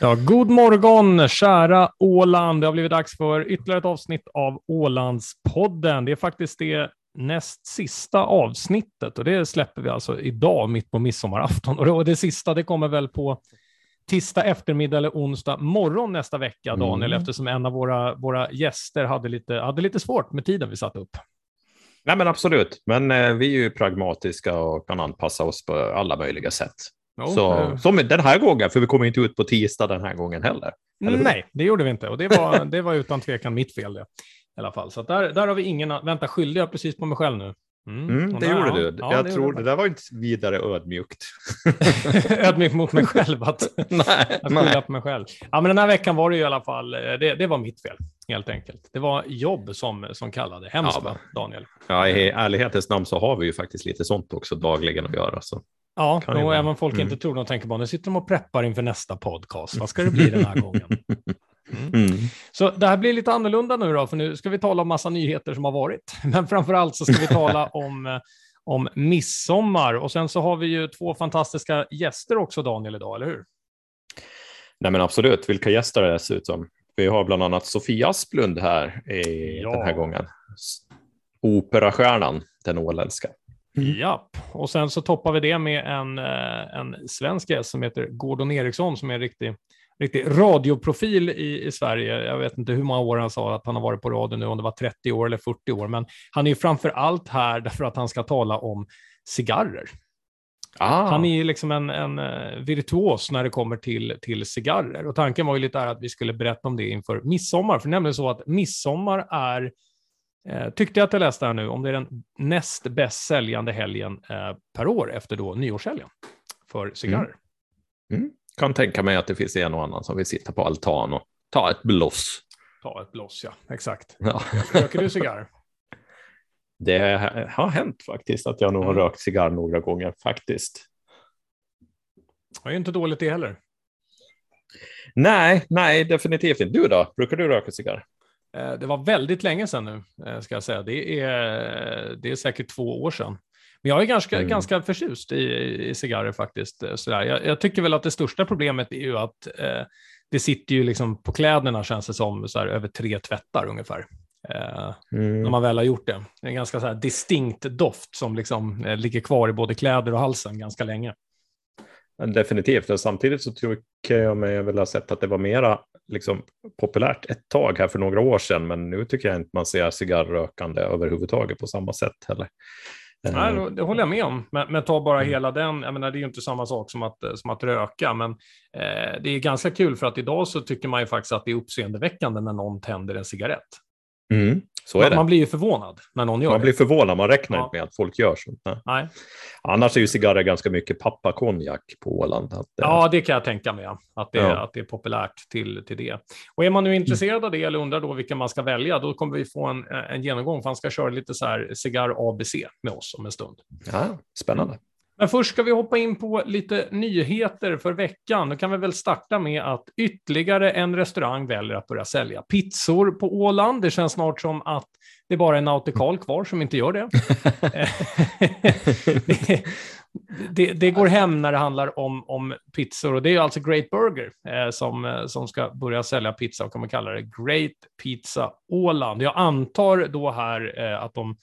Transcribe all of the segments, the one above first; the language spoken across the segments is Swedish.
Ja, god morgon, kära Åland. Det har blivit dags för ytterligare ett avsnitt av Ålandspodden. Det är faktiskt det näst sista avsnittet och det släpper vi alltså idag mitt på midsommarafton. Och det sista, det kommer väl på tisdag eftermiddag eller onsdag morgon nästa vecka, Daniel, mm. eftersom en av våra, våra gäster hade lite, hade lite svårt med tiden vi satte upp. Nej, men absolut. Men eh, vi är ju pragmatiska och kan anpassa oss på alla möjliga sätt. Så, som den här gången, för vi kommer inte ut på tisdag den här gången heller. Nej, det gjorde vi inte och det var, det var utan tvekan mitt fel det. I alla fall. Så där, där har vi ingen, vänta, skyllde jag precis på mig själv nu? Mm, mm det där, gjorde du. Ja, jag det tror det där var inte vidare ödmjukt. ödmjukt mot mig själv att, nej, att skylla på mig själv. Ja, men den här veckan var det ju i alla fall, eh, det, det var mitt fel helt enkelt. Det var jobb som, som kallade. Hemskt, ja, Daniel? Ja, i ärlighetens namn så har vi ju faktiskt lite sånt också dagligen att göra. Så. Ja, och även folk mm. inte tror, de tänker bara nu sitter de och preppar inför nästa podcast. Vad ska det bli den här gången? Mm. Mm. Så det här blir lite annorlunda nu då, för nu ska vi tala om massa nyheter som har varit. Men framför allt så ska vi tala om, eh, om midsommar. Och sen så har vi ju två fantastiska gäster också, Daniel, idag, eller hur? Nej, men absolut. Vilka gäster är det dessutom? Vi har bland annat Sofia Asplund här i ja. den här gången. Operastjärnan, den åländska. Mm. Japp, och sen så toppar vi det med en, eh, en svensk gäst som heter Gordon Eriksson som är en riktig, riktig radioprofil i, i Sverige. Jag vet inte hur många år han sa att han har varit på radio nu, om det var 30 år eller 40 år, men han är framför allt här därför att han ska tala om cigarrer. Ah. Han är liksom en, en eh, virtuos när det kommer till, till cigarrer. Och tanken var ju lite att vi skulle berätta om det inför midsommar, för det är nämligen så att midsommar är Eh, tyckte jag att jag läste här nu, om det är den näst bäst säljande helgen eh, per år efter då nyårshelgen för cigarrer. Mm. Mm. Kan tänka mig att det finns en och annan som vill sitta på altan och ta ett bloss. Ta ett bloss, ja, exakt. Ja. Röker du cigarr? Det har hänt faktiskt att jag nog har mm. rökt cigarr några gånger faktiskt. Det är ju inte dåligt det heller. Nej, nej, definitivt inte. Du då? Brukar du röka cigarr? Eh, det var väldigt länge sedan nu, eh, ska jag säga. Det är, det är säkert två år sedan. Men jag är ganska, mm. ganska förtjust i, i cigarrer faktiskt. Eh, sådär. Jag, jag, tycker väl att det största problemet är ju att eh, det sitter ju liksom på kläderna känns det som, så här, över tre tvättar ungefär. Eh, mm. När man väl har gjort det. Det är en ganska distinkt doft som liksom, eh, ligger kvar i både kläder och halsen ganska länge. Definitivt, och samtidigt så tycker jag mig väl ha sett att det var mera liksom, populärt ett tag här för några år sedan, men nu tycker jag inte man ser cigarrrökande överhuvudtaget på samma sätt heller. Nej, eh, det håller jag med om, men, men ta bara mm. hela den, jag menar det är ju inte samma sak som att, som att röka, men eh, det är ganska kul för att idag så tycker man ju faktiskt att det är uppseendeväckande när någon tänder en cigarett. Mm. Så är det. Man blir ju förvånad när någon gör man det. blir förvånad, man räknar ja. inte med att folk gör så. Nej. Nej. Annars är ju cigarrer ganska mycket pappakonjak på Åland. Att, ja, det kan jag tänka mig, att det, ja. att det är populärt till, till det. Och är man nu intresserad mm. av det eller undrar då vilka man ska välja, då kommer vi få en, en genomgång, för han ska köra lite så här cigarr ABC med oss om en stund. Ja, spännande. Men först ska vi hoppa in på lite nyheter för veckan. Då kan vi väl starta med att ytterligare en restaurang väljer att börja sälja pizzor på Åland. Det känns snart som att det är bara är Nautikal kvar som inte gör det. det, det, det, går hem när det handlar om, om pizzor och det är alltså Great Burger eh, som, eh, som ska börja sälja pizza och kommer kalla det Great Pizza Åland. Jag antar då här eh, att de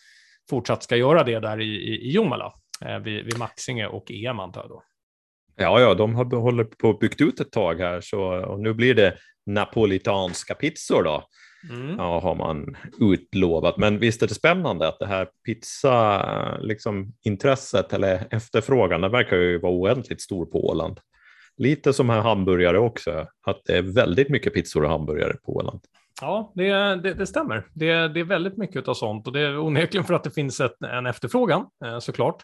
fortsatt ska göra det där i, i, i Jomala eh, vid, vid Maxinge och EM antar jag då. Ja, ja, de har hållit på och byggt ut ett tag här så och nu blir det napolitanska pizzor då. Mm. Ja, har man utlovat. Men visst är det spännande att det här pizza, liksom intresset eller efterfrågan, den verkar ju vara oändligt stor på Åland. Lite som här hamburgare också, att det är väldigt mycket pizzor och hamburgare på Åland. Ja, det, det, det stämmer. Det, det, är väldigt mycket av sånt och det är onekligen för att det finns ett, en efterfrågan eh, såklart.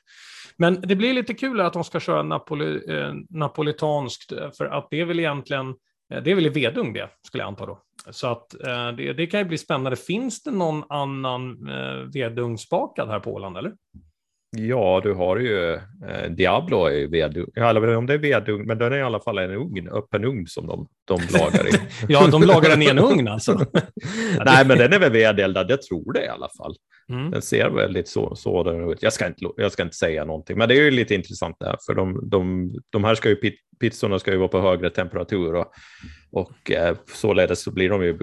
Men det blir lite kul att de ska köra napoli, eh, napolitanskt eh, för att det är väl egentligen Eh, det är väl i Vedung det, skulle jag anta då. Så att eh, det, det, kan ju bli spännande. Finns det någon annan eh, Vedungsbakad här på Åland, eller? Ja, du har ju eh, Diablo i vedugn. Jag vet inte om det är vedugn, men den är i alla fall en ugn, öppen ugn som de, de lagar i. ja, de lagar den i en ugn alltså. Nej, men den är väl vedeldad, jag tror det i alla fall. Mm. Den ser väldigt så, sådan ut. Jag ska, inte, jag ska inte säga någonting, men det är ju lite intressant där, för de, de, de här ska ju, pizzorna ska ju vara på högre temperatur och, och eh, således så blir de ju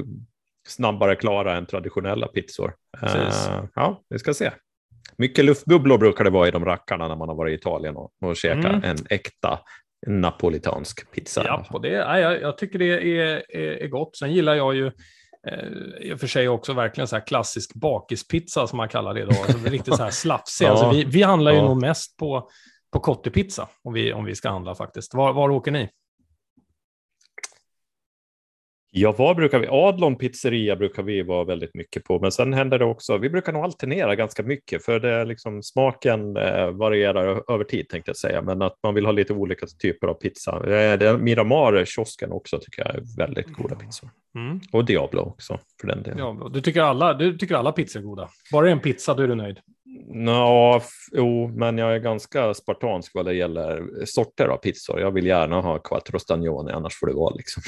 snabbare klara än traditionella pizzor. Uh, ja, vi ska se. Mycket luftbubblor brukar det vara i de rackarna när man har varit i Italien och, och käkat mm. en äkta napolitansk pizza. Ja, och det, ja, jag, jag tycker det är, är, är, gott. Sen gillar jag ju eh, i och för sig också verkligen så här klassisk bakispizza som man kallar det idag. Alltså riktigt så här slafsig. ja, alltså vi, vi handlar ju ja. nog mest på, på kottepizza om vi, om vi ska handla faktiskt. Var, var åker ni? Ja, vad brukar vi? Adlon pizzeria brukar vi vara väldigt mycket på, men sen händer det också. Vi brukar nog alternera ganska mycket för det liksom smaken eh, varierar över tid tänkte jag säga, men att man vill ha lite olika typer av pizza. Eh, det Miramar kiosken också tycker jag är väldigt goda pizzor mm. och Diablo också för den delen. Diablo. Du tycker alla. Du tycker alla pizzor är goda. Bara en pizza, då är du nöjd. Ja, jo, men jag är ganska spartansk vad det gäller sorter av pizzor. Jag vill gärna ha quattro stagioni, annars får det vara liksom.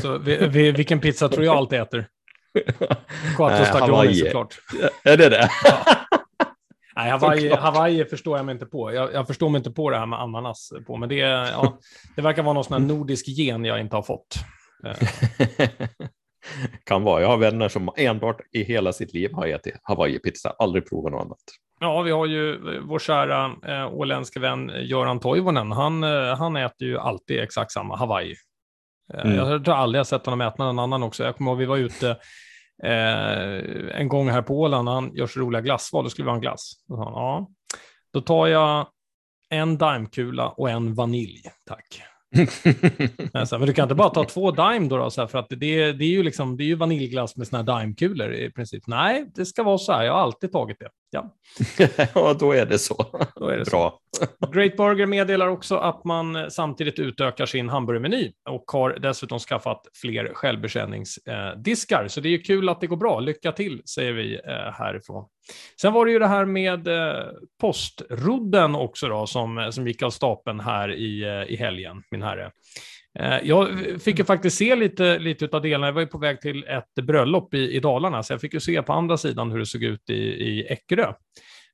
Så vi, vi, vilken pizza tror jag alltid äter? Quattro stagioni såklart. Är det det? Ja. Nej, Hawaii, Hawaii förstår jag mig inte på. Jag, jag, förstår mig inte på det här med ananas på, men det, ja, det verkar vara någon sån nordisk gen jag inte har fått. kan vara. Jag har vänner som enbart i hela sitt liv har ätit Hawaii-pizza, aldrig provat något annat. Ja, vi har ju vår kära eh, åländska vän Göran Toivonen. Han, eh, han äter ju alltid exakt samma Hawaii. Eh, mm. Jag tror aldrig jag sett honom äta någon annan också. Jag kommer ihåg vi var ute eh, en gång här på Åland. Han gör så roliga glassval. Då skulle vi ha en glass. Då, han, ja. då tar jag en daimkula och en vanilj, tack. men du kan inte bara ta två Dime då, då så här, för att det, det, är ju liksom, det är ju vaniljglass med såna här Dime-kulor i princip. Nej, det ska vara så här. Jag har alltid tagit det. Ja, ja då är det så. Då är det Bra. Så. Great Burger meddelar också att man samtidigt utökar sin hamburgermeny och har dessutom skaffat fler självbetjäningsdiskar. Så det är ju kul att det går bra. Lycka till, säger vi eh, härifrån. Sen var det ju det här med eh, postrodden också då, som, som gick av stapeln här i, eh, i helgen, min herre. Eh, jag fick ju faktiskt se lite, lite av delarna. Jag var ju på väg till ett bröllop i, i Dalarna, så jag fick ju se på andra sidan hur det såg ut i, i Eckerö.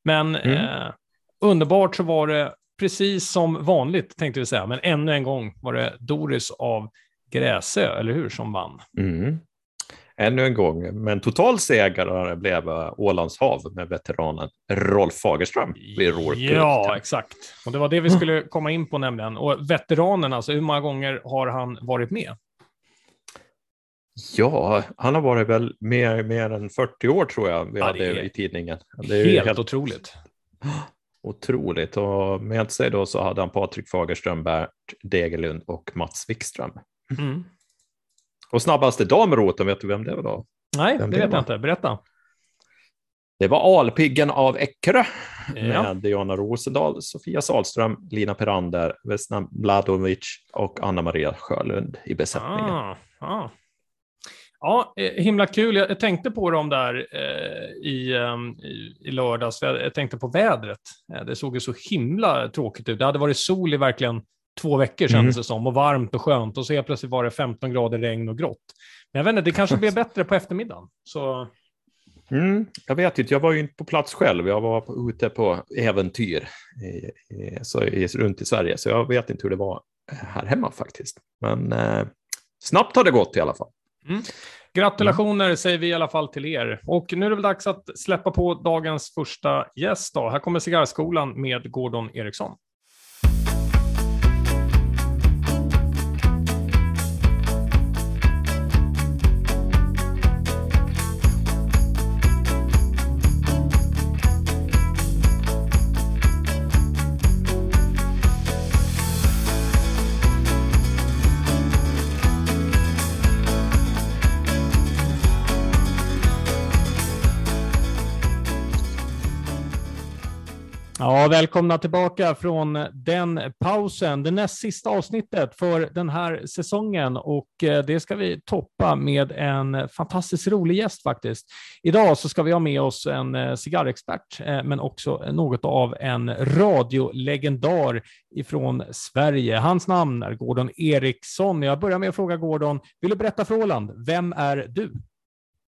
Men mm. eh, underbart så var det precis som vanligt, tänkte vi säga, men ännu en gång var det Doris av Gräsö, eller hur, som vann. Mm ännu en gång. Men totalsegrare blev Ålands hav med veteranen Rolf Fagerström Ja, exakt. Och det var det vi skulle komma in på nämligen. Och veteranen, alltså hur många gånger har han varit med? Ja, han har varit väl mer, mer än 40 år tror jag vi ja, hade i tidningen. Det är helt, helt otroligt. Otroligt. Och med sig då så hade han Patrik Fagerström, Bert Degerlund och Mats Wikström. Mm. Och snabbaste damroten, vet du vem det var då? Nej, vem det, vet jag inte. Berätta. Det var Alpiggen av Eckerö ja. med Diana Rosendahl, Sofia Salström, Lina Perander, Vesna Bladovic och Anna-Maria Sjölund i besättningen. Ah, ah. Ja, eh, himla kul. Jag tänkte på dem där eh, i, ehm, i, i lördags. Jag tänkte på vädret. Eh, det såg ju så himla tråkigt ut. Det hade varit sol i verkligen två veckor kändes mm. det som och varmt och skönt och så helt plötsligt var det 15 grader regn och grått. Men jag vet inte, det kanske blir bättre på eftermiddagen. Så... Mm, jag vet inte, jag var ju inte på plats själv. Jag var ute på äventyr i, i, så, i, runt i Sverige, så jag vet inte hur det var här hemma faktiskt. Men eh, snabbt har det gått i alla fall. Mm. Gratulationer mm. säger vi i alla fall till er. Och nu är det väl dags att släppa på dagens första gäst. Då. Här kommer Cigarrskolan med Gordon Eriksson. Ja, välkomna tillbaka från den pausen, det näst sista avsnittet för den här säsongen och eh, det ska vi toppa med en fantastiskt rolig gäst faktiskt. Idag så ska vi ha med oss en eh, cigarrexpert, eh, men också något av en radiolegendar ifrån Sverige. Hans namn är Gordon Eriksson. Jag börjar med att fråga Gordon, vill du berätta för Åland, vem är du?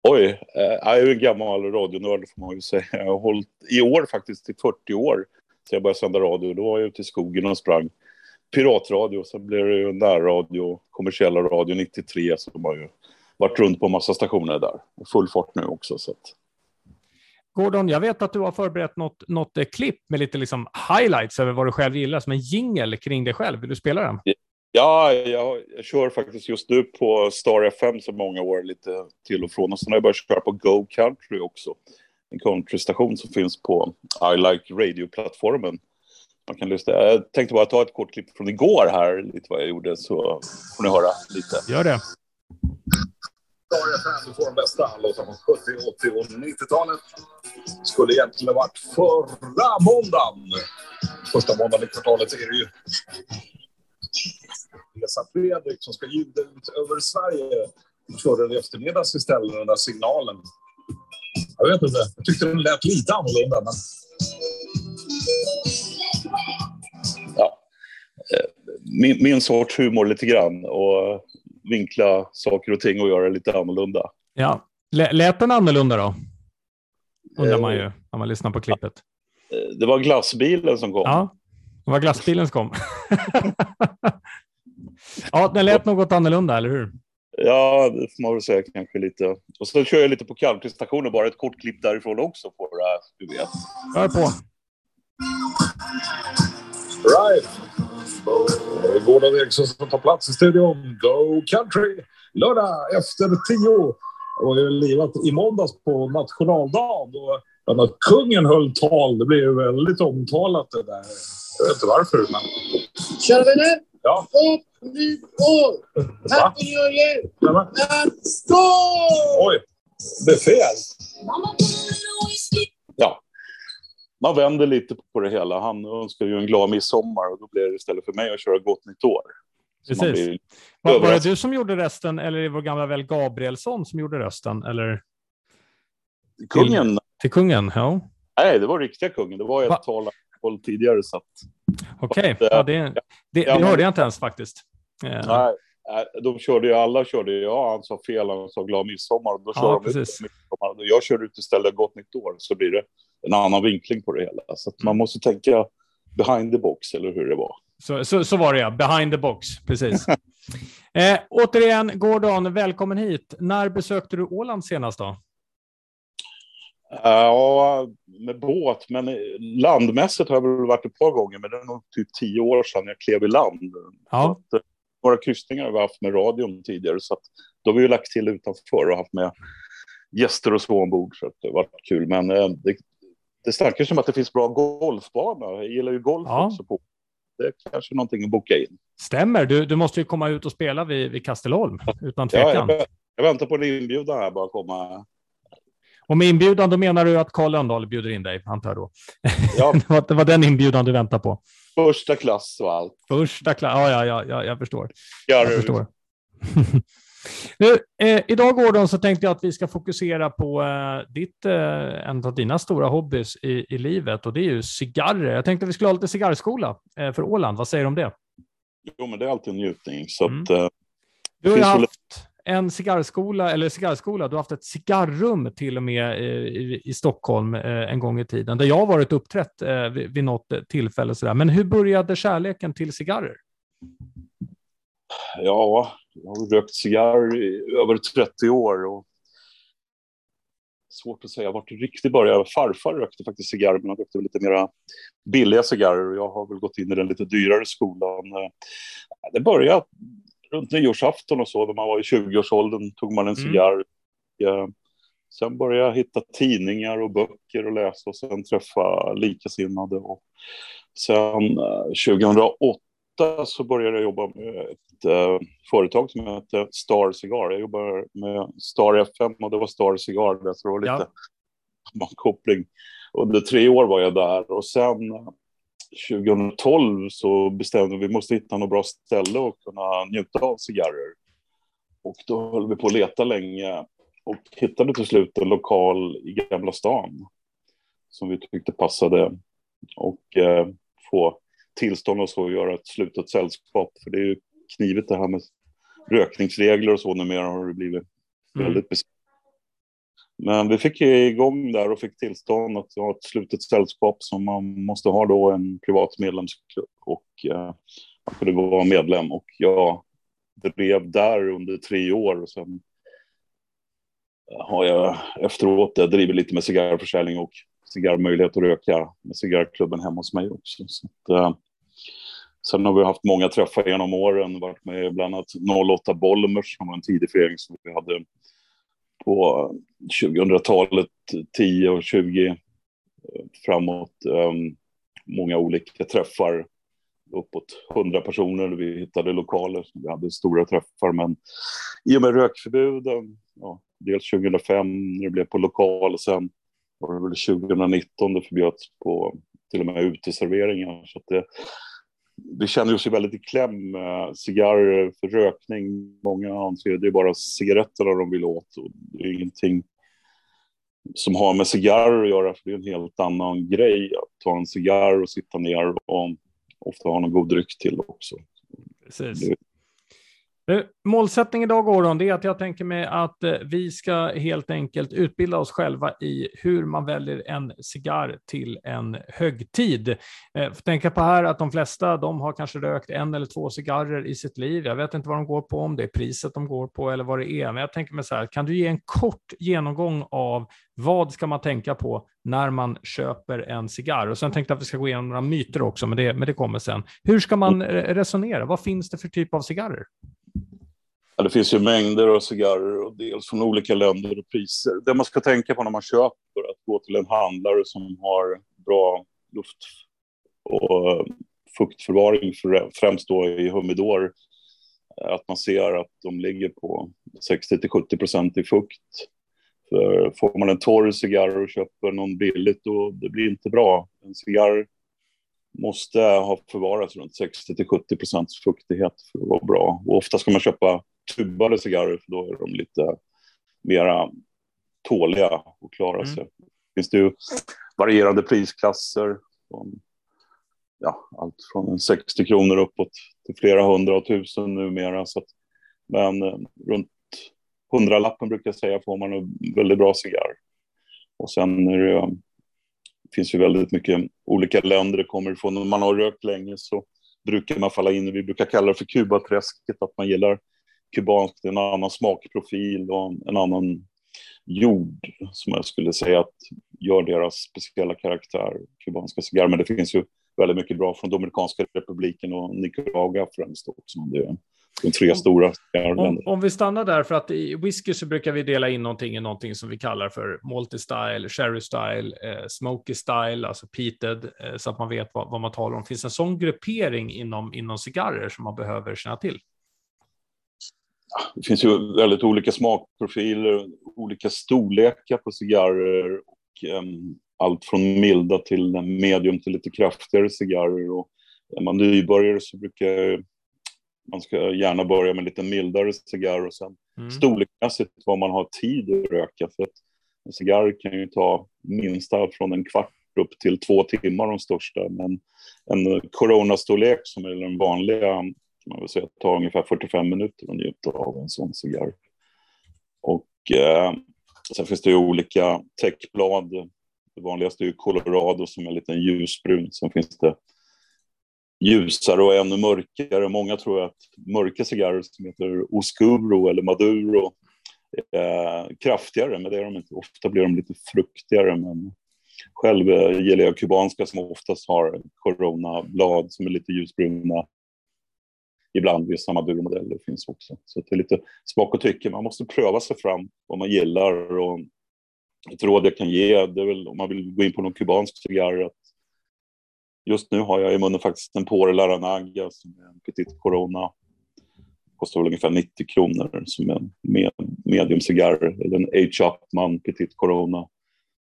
Oj, jag är ju en gammal radionörd får man ju säga. Jag har hållit i år faktiskt i 40 år så jag började sända radio. Då var jag ute i skogen och sprang piratradio. Sen blev det ju närradio, kommersiella radio 93. Så de har ju varit runt på massa stationer där. Full fart nu också. Så att... Gordon, jag vet att du har förberett något, något klipp med lite liksom highlights över vad du själv gillar, som en jingel kring dig själv. Vill du spela den? Ja, jag, jag, kör faktiskt just nu på Star FM så många år lite till och från. Och sen har jag börjat köra på Go Country också. En countrystation som finns på I Like Radio-plattformen. Man kan lyssna. Jag tänkte bara ta ett kort klipp från igår här, lite vad jag gjorde, så får ni höra lite. Gör det. Star FM får de bästa låtarna från 70, 80 och 90-talet. Skulle egentligen ha varit förra måndagen. Första måndagen i kvartalet är det ju Esa Fredrik som ska ljuda ut över Sverige. Den i eftermiddags istället, den där signalen. Jag vet inte, jag tyckte den lät lite annorlunda. Men... Ja. Eh, min, min sorts humor lite grann och vinkla saker och ting och göra lite annorlunda. Ja, lät den annorlunda då? Undrar man ju eh, när man lyssnar på klippet. Eh, det var glassbilen som kom. Ja, det var glassbilen som kom. Ja, den lät något annorlunda, eller hur? Ja, det får man väl säga kanske lite. Och så kör jag lite på countrystationer, bara ett kort klipp därifrån också för att du vet. Kör på. Right. Gordon Eriksson som tar plats i studion. Go Country! Lördag efter tio. Och jag livat i måndags på nationaldagen. Och när kungen höll tal, det blev väldigt omtalat det där. Jag vet inte varför, men... Kära vänner! Ja. Gott nytt år! Happy New Year! Skål! Oj, det är fel. Ja. Man vänder lite på det hela. Han önskar ju en glad midsommar och då blir det istället för mig att köra gott nytt år. Precis. Var, var det du som gjorde rösten eller är det vår gamla vän Gabrielsson som gjorde rösten? Eller? Kungen? Till, till kungen, ja. Nej, det var riktiga kungen. Det var ett tal tidigare. Så att, Okej, okay. ja, det, det, det hörde jag inte ens faktiskt. Nej, de körde ju, alla körde ju, ja han sa fel, han sa glad midsommar. Då kör ja, de precis. midsommar. Jag kör ut istället gott nytt år, så blir det en annan vinkling på det hela. Så att man mm. måste tänka behind the box, eller hur det var. Så, så, så var det ja, behind the box, precis. eh, återigen, Gordon, välkommen hit. När besökte du Åland senast då? Ja, med båt, men landmässigt har jag väl varit ett par gånger, men det är nog typ tio år sedan jag klev i land. Ja. Att, eh, några kryssningar har vi haft med radion tidigare, så att då har vi ju lagt till utanför och haft med gäster och så ombord, så att det har varit kul. Men eh, det, det snackas om att det finns bra golfbana. Jag gillar ju golf ja. också. På. Det är kanske någonting att boka in. Stämmer, du, du måste ju komma ut och spela vid, vid Kastelholm, utan tvekan. Ja, jag, jag väntar på en inbjudan här, bara komma och med inbjudan, då menar du att Karl Lönndahl bjuder in dig, antar jag då? Ja. det, var, den inbjudan du väntar på? Första klass och allt. Första klass, ja, ja, ja, ja jag förstår. Ja, jag förstår. nu, eh, idag Gordon så tänkte jag att vi ska fokusera på eh, ditt, eh, en av dina stora hobbys i, i livet och det är ju cigarrer. Jag tänkte att vi skulle ha lite cigarrskola eh, för Åland. Vad säger du om det? Jo, men det är alltid en njutning. Så mm. att, eh, du har haft en cigarrskola, eller cigarrskola, du har haft ett cigarrum till och med eh, i, i Stockholm eh, en gång i tiden, där jag har varit uppträtt eh, vid, vid något tillfälle. Sådär. Men hur började kärleken till cigarrer? Ja, jag har rökt cigarr i över 30 år. Och svårt att säga vart det riktigt började. Farfar rökte faktiskt cigarr, men han rökte lite mera billiga cigarrer. Och jag har väl gått in i den lite dyrare skolan. Det började runt nyårsafton och så, när man var i 20-årsåldern, tog man en mm. cigarr. Mm. Sen började jag hitta tidningar och böcker och läsa och sen träffa likasinnade. Och sen 2008 eh, så började jag jobba med ett uh, företag som heter Star Cigar. Jag jobbar med Star FM och det var Star Cigar. Det var lite ja. sammankoppling. Under tre år var jag där och sen 2012 så bestämde vi att vi måste hitta något bra ställe och kunna njuta av cigarrer. Och då höll vi på att leta länge och hittade till slut en lokal i Gamla stan som vi tyckte passade och eh, få tillstånd och så att göra ett slutet sällskap. För det är ju knivigt det här med rökningsregler och så numera har det blivit mm. väldigt besvärligt. Men vi fick igång där och fick tillstånd att ha ett slutet sällskap som man måste ha då en privat medlemsklubb. Och eh, man kunde vara medlem. Och jag drev där under tre år och sen eh, har jag efteråt drivit lite med cigarrförsäljning och cigarrmöjlighet att röka med cigarrklubben hemma hos mig också. Så att, eh, sen har vi haft många träffar genom åren, varit med bland annat 08 Bollmers som var en tidig förening som vi hade på 2000-talet, 10 och 20 eh, framåt. Ehm, många olika träffar, uppåt 100 personer. Vi hittade lokaler, vi hade stora träffar, men i och med rökförbuden, ja, dels 2005 när det blev på lokal och sen var det väl 2019 det förbjöds på till och med uteserveringar. Så det, vi känner ju väldigt i kläm med cigarrer för rökning. Många anser det är bara cigaretterna de vill åt. Och det är ingenting som har med cigarrer att göra, för det är en helt annan grej att ta en cigarr och sitta ner och ofta ha någon god dryck till också. Precis. Det, målsättning idag, Goron, det är att jag tänker mig att eh, vi ska helt enkelt utbilda oss själva i hur man väljer en cigarr till en högtid. Eh, Får tänka på här att de flesta, de har kanske rökt en eller två cigarrer i sitt liv. Jag vet inte vad de går på, om det är priset de går på eller vad det är, men jag tänker mig så här, kan du ge en kort genomgång av vad ska man tänka på när man köper en cigarr? Och sen tänkte jag att vi ska gå igenom några myter också, men det, men det kommer sen. Hur ska man resonera? Vad finns det för typ av cigarrer? Ja, det finns ju mängder av cigarrer och dels från olika länder och priser. Det man ska tänka på när man köper är att gå till en handlare som har bra luft och eh, fuktförvaring, främst då i humidor. Eh, att man ser att de ligger på 60 till 70 procent i fukt. För får man en torr cigarr och köper någon billigt, då det blir inte bra. En cigarr måste ha förvarats runt 60 till 70 procents fuktighet för att vara bra. Och ofta ska man köpa tubade cigarrer för då är de lite mera tåliga och klarar mm. sig. Det finns det ju varierande prisklasser. Från, ja, allt från 60 kronor uppåt till flera hundra tusen numera. Så att, men eh, runt hundralappen brukar jag säga får man en väldigt bra cigarr. Och sen är det, finns ju väldigt mycket olika länder det kommer ifrån. Om man har rökt länge så brukar man falla in i, vi brukar kalla det för kubaträsket, att man gillar kubanskt, en annan smakprofil och en annan jord som jag skulle säga att gör deras speciella karaktär, kubanska cigarrer. Men det finns ju väldigt mycket bra från Dominikanska republiken och Nicaragua främst också. Det är de tre stora om, om vi stannar där, för att i whisky så brukar vi dela in någonting i någonting som vi kallar för multi-style, sherry-style, eh, smoky-style, alltså peated, eh, så att man vet vad, vad man talar om. Finns en sån gruppering inom, inom cigarrer som man behöver känna till? Det finns ju väldigt olika smakprofiler, olika storlekar på cigarrer och um, allt från milda till medium till lite kraftigare cigarrer. Och är man nybörjare så brukar man ska gärna börja med lite mildare cigarr och sen mm. storleksmässigt vad man har tid att röka. För att en cigarr kan ju ta minsta från en kvart upp till två timmar de största. Men en coronastorlek som är den vanliga man vill säga tar ungefär 45 minuter att njuta av en sån cigarr. Och eh, sen finns det ju olika täckblad. Det vanligaste är ju Colorado som är en liten ljusbrun. Sen finns det ljusare och ännu mörkare. Många tror att mörka cigarrer som heter Oscuro eller Maduro är kraftigare, men det är de inte. Ofta blir de lite fruktigare, men själv eh, gillar jag kubanska som oftast har coronablad som är lite ljusbruna ibland i samma burmodeller finns också. Så det är lite smak och tycke. Man måste pröva sig fram vad man gillar. Och ett råd jag kan ge, det är väl om man vill gå in på någon kubansk cigarr, att just nu har jag i munnen faktiskt en Pore Laranaga som är en Petit Corona. Kostar väl ungefär 90 kronor som en med, medium cigarr. Eller en H. Upman Petit Corona.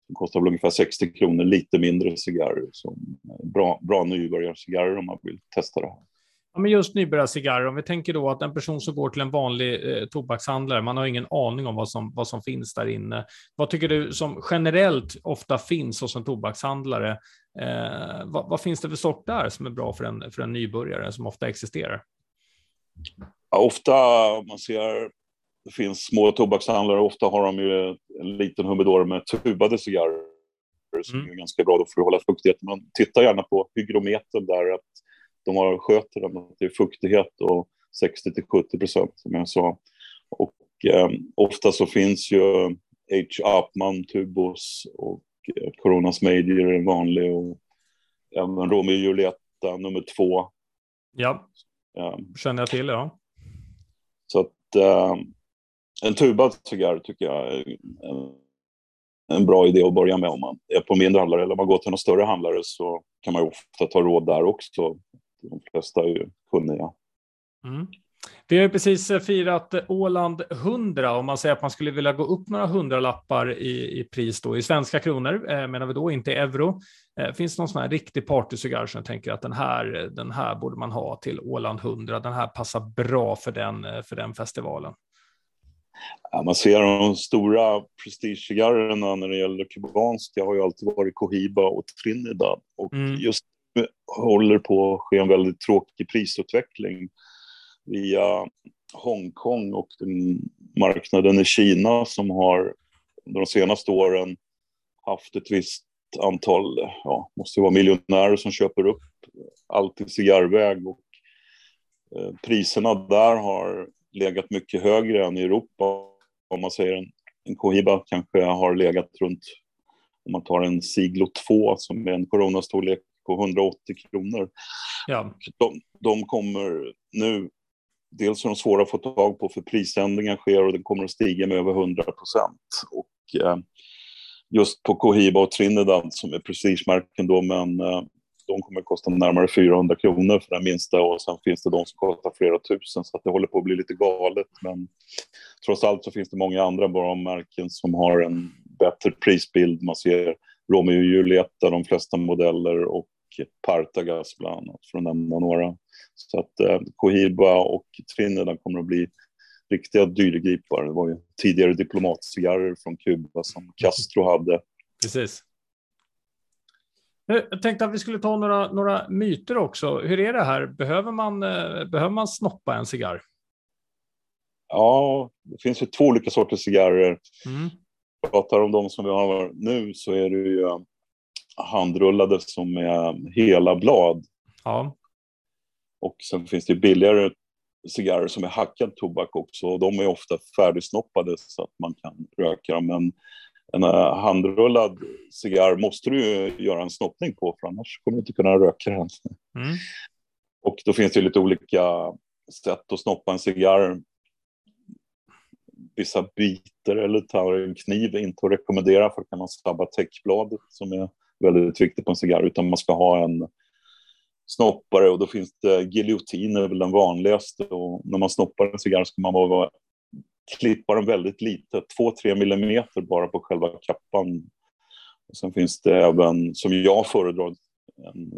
Den kostar väl ungefär 60 kronor, lite mindre cigarrer. Som bra, bra nybörjarcigarrer om man vill testa det här. Ja, men just nybörjarcigarrer, om vi tänker då att en person som går till en vanlig eh, tobakshandlare, man har ingen aning om vad som, vad som finns där inne. Vad tycker du som generellt ofta finns hos en tobakshandlare? Eh, vad, vad, finns det för sort där som är bra för en, för en nybörjare som ofta existerar? Ja, ofta man ser det finns små tobakshandlare, ofta har de ju en liten humidor med tubade cigarrer som mm. är ganska bra för att hålla fuktigheten. Men titta gärna på hygrometern där, att de har sköter den, att det är fuktighet och 60 till 70 procent som jag sa. Och eh, ofta så finns ju H. Apman, Tubos och eh, Coronas Major är vanlig och även Romeo och Julieta nummer två. Ja, ja. känner jag till, ja. Så att eh, en tubad cigarr tycker jag är en, en, bra idé att börja med om man är på mindre handlare eller om man går till någon större handlare så kan man ju ofta ta råd där också. De flesta är ju kunniga. Mm. Vi har ju precis eh, firat Åland 100 och man säger att man skulle vilja gå upp några hundralappar i, i pris då i svenska kronor, eh, menar vi då, inte i euro. Eh, finns det någon sån här riktig partycigarr som jag tänker att den här, den här borde man ha till Åland 100. Den här passar bra för den, eh, för den festivalen. Ja, man ser de stora prestigecigarrerna när det gäller kubanska har ju alltid varit Cohiba och Trinidad. Och mm. just håller på att ske en väldigt tråkig prisutveckling via Hongkong och den marknaden i Kina som har under de senaste åren haft ett visst antal, ja, måste vara miljonärer som köper upp allt i cigarrväg och eh, priserna där har legat mycket högre än i Europa. Om man säger en, en Cohiba kanske har legat runt, om man tar en Siglo 2 som är en coronastorlek på 180 kronor. Ja. De, de kommer nu, dels är de svåra att få tag på för prisändringar sker och den kommer att stiga med över 100 procent. Och eh, just på Cohiba och Trinidad som är prestigemärken då, men eh, de kommer att kosta närmare 400 kronor för den minsta och sen finns det de som kostar flera tusen så att det håller på att bli lite galet. Men trots allt så finns det många andra bra märken som har en bättre prisbild. Man ser Romeo och Julieta, de flesta modeller och Partagas bland annat för att nämna några. Så att eh, Cohiba och Trinidad kommer att bli riktiga dyrgripar. Det var ju tidigare diplomatcigarrer från Kuba som Castro hade. Precis. Jag tänkte att vi skulle ta några, några myter också. Hur är det här? Behöver man, eh, behöver man snoppa en cigarr? Ja, det finns ju två olika sorters cigarrer. Mm. Pratar om de som vi har nu så är det ju handrullade som är hela blad. Ja. Och sen finns det billigare cigarrer som är hackad tobak också. Och de är ofta färdigsnoppade så att man kan röka dem. Men en uh, handrullad cigarr måste du ju göra en snoppning på för annars kommer du inte kunna röka den. Mm. Och då finns det lite olika sätt att snoppa en cigarr. Vissa biter eller tar en kniv inte att rekommendera för då kan man sabba täckbladet som är väldigt viktigt på en cigarr utan man ska ha en snoppare och då finns det giljotin är väl den vanligaste och när man snoppar en cigarr ska man vara klippa den väldigt lite, 2-3 millimeter bara på själva kappan. Och sen finns det även, som jag föredrar, en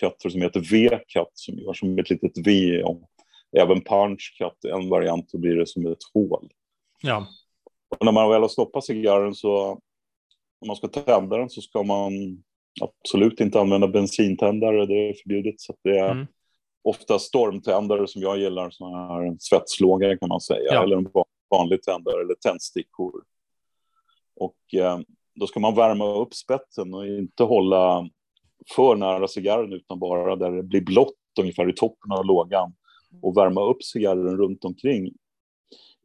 cutter som heter V-cut som gör som ett litet V. Och även punch cut, en variant, då blir det som ett hål. Ja. Och när man väl har stoppat cigarren så, om man ska tända den så ska man absolut inte använda bensintändare, det är förbjudet. Så det är mm. ofta stormtändare som jag gillar, sådana här svetslågare kan man säga, ja. eller en vanlig tändare eller tändstickor. Och eh, då ska man värma upp spetsen och inte hålla för nära cigarren utan bara där det blir blått ungefär i toppen av lågan och värma upp cigarren runt omkring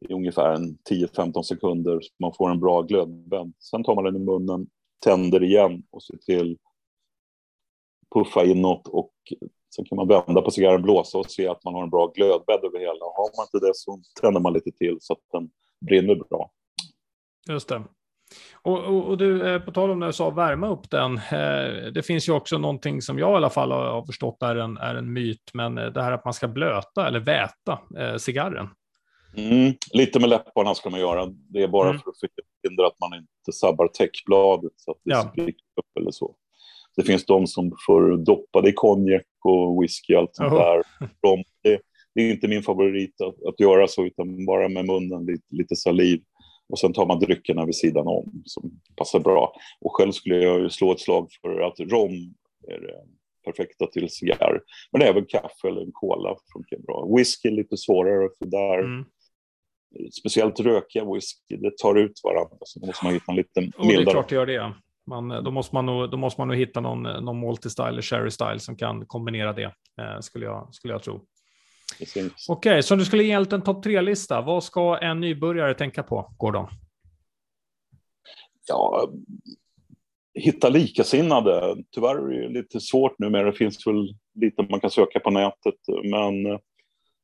i ungefär 10-15 sekunder så man får en bra glödbädd. Sen tar man den i munnen, tänder igen och ser till puffa inåt och Sen kan man vända på cigarren, blåsa och se att man har en bra glödbädd över hela. Har man inte det så tänder man lite till så att den brinner bra. Just det. Och, och, och, du, eh, på tal om när du sa värma upp den, eh, det finns ju också någonting som jag i alla fall har förstått är en, är en myt, men eh, det här att man ska blöta eller väta eh, cigarren. Mm, lite med läpparna ska man göra, det är bara mm. för att förhindra att man inte sabbar täckbladet så att det Ja. spricker upp eller så. Det finns de som får doppa det i konjak och whisky och allt sånt där. De, det, det är inte min favorit att, att göra så, utan bara med munnen, lite, lite saliv. Och sen tar man dryckerna vid sidan om som passar bra. Och själv skulle jag slå ett slag för att rom är det perfekta till cigarr. Men även kaffe eller en cola funkar bra. Whisky är lite svårare för där, Mm. Speciellt rökiga whisky, det tar ut varandra. Så då måste man hitta en lite Och det är mildare. klart det gör det. Man, då, måste man nog, då måste man nog hitta någon, någon multi-style eller sherry-style som kan kombinera det, eh, skulle, jag, skulle jag tro. Okej, så om du skulle ge en topp tre-lista, vad ska en nybörjare tänka på, Gordon? Ja, hitta likasinnade. Tyvärr är det lite svårt nu, men det finns väl lite man kan söka på nätet. Men eh,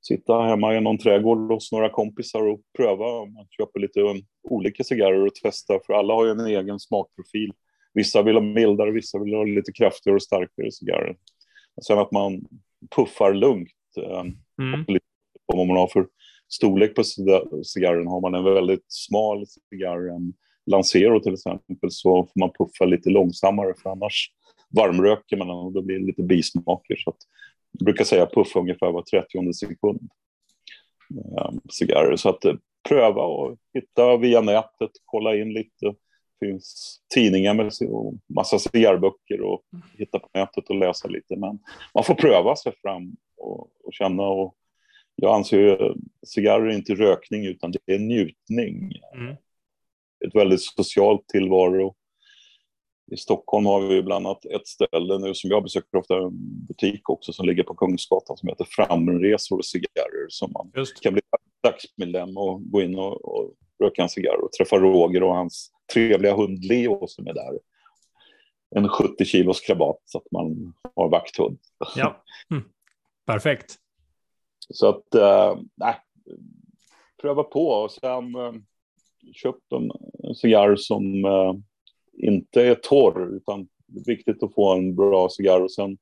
sitta hemma i någon trädgård hos några kompisar och pröva. Man köper lite olika cigarrer och testa, för alla har ju en egen smakprofil. Vissa vill ha mildare, vissa vill ha lite kraftigare och starkare cigarrer. Sen att man puffar lugnt. eh, Mm. på vad man har för storlek på cig- cigarren. Har man en väldigt smal cigarr, en Lancero till exempel, så får man puffa lite långsammare för annars varmröker man och då blir det lite bismaker. Så jag brukar säga puffa ungefär var 30 sekund eh, cigarrer. Så att eh, pröva och hitta via nätet, kolla in lite. Det finns tidningar med och massa cigarrböcker och hitta på nätet och läsa lite. Men man får pröva sig fram och, och känna. Och jag anser ju att cigarrer är inte rökning utan det är njutning. Mm. Ett väldigt socialt tillvaro. I Stockholm har vi bland annat ett ställe nu som jag besöker ofta, en butik också som ligger på Kungsgatan som heter Framresor och cigarrer som man Just. kan bli dagsmedlem och gå in och, och röka en cigarr och träffa Roger och hans trevliga hund Leo som är där. En 70 kilos krabat så att man har vakthund. Ja, mm. perfekt. Så att, eh, nej, pröva på och sen eh, köp en, cigarr som eh, inte är torr utan det är viktigt att få en bra cigarr och sen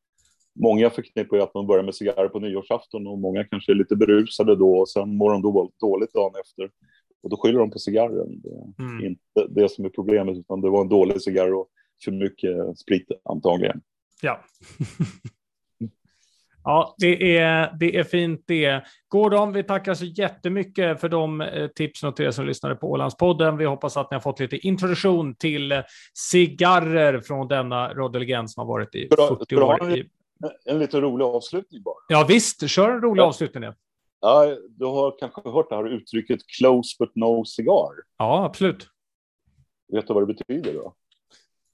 Många förknippar ju att man börjar med cigarrer på nyårsafton och många kanske är lite berusade då och sen mår de då dåligt dagen efter. Och då skyller de på cigarren. Det är Mm. inte det som är problemet utan det var en dålig cigarr och för mycket sprit antagligen. Ja. Ja, det är, det är fint det. Gordon, vi tackar så jättemycket för de eh, tipsen och till er som lyssnade på Ålandspodden. Vi hoppas att ni har fått lite introduktion till eh, cigarrer från denna radiolegend som har varit i Bra- 40 bra. år. En lite rolig avslutning bara. Ja, visst, kör en rolig Ja. avslutning. nu. Ja, du har kanske hört det här uttrycket close but no cigar. Ja, absolut. Vet du vad det betyder då?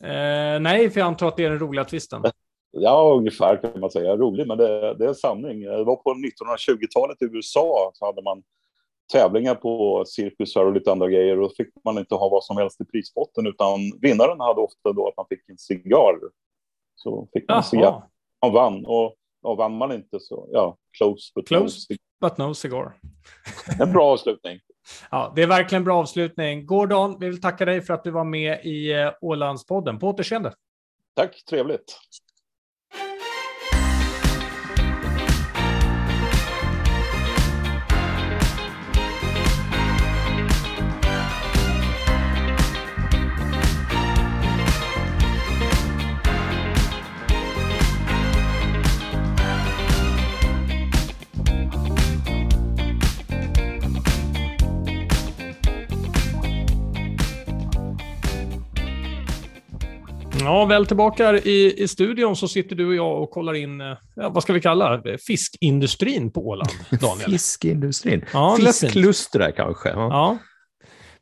Eh, nej, för jag antar att det är den roliga twisten. Ja, ungefär kan man säga. Rolig, men det, det är sanning. Det var på 1920-talet i USA så hade man tävlingar på cirkusar och lite andra grejer och då fick man inte ha vad som helst i prispotten utan vinnaren hade ofta då att man fick en cigarr. Så fick man en cigarr. Man vann och ja, vann man inte så ja, close but no Close. cigar. but no cigar. En bra avslutning. Ja, det är verkligen en bra avslutning. Gordon, vi vill tacka dig för att du var med i eh, Ålandspodden. På återseende. Tack, trevligt. Ja, väl tillbaka i, i studion så sitter du och jag och kollar in, eh, ja, vad ska vi kalla fiskindustrin på Åland, Daniel. Fiskindustrin. Ja. Fisklustrar kanske. Ja. Ja.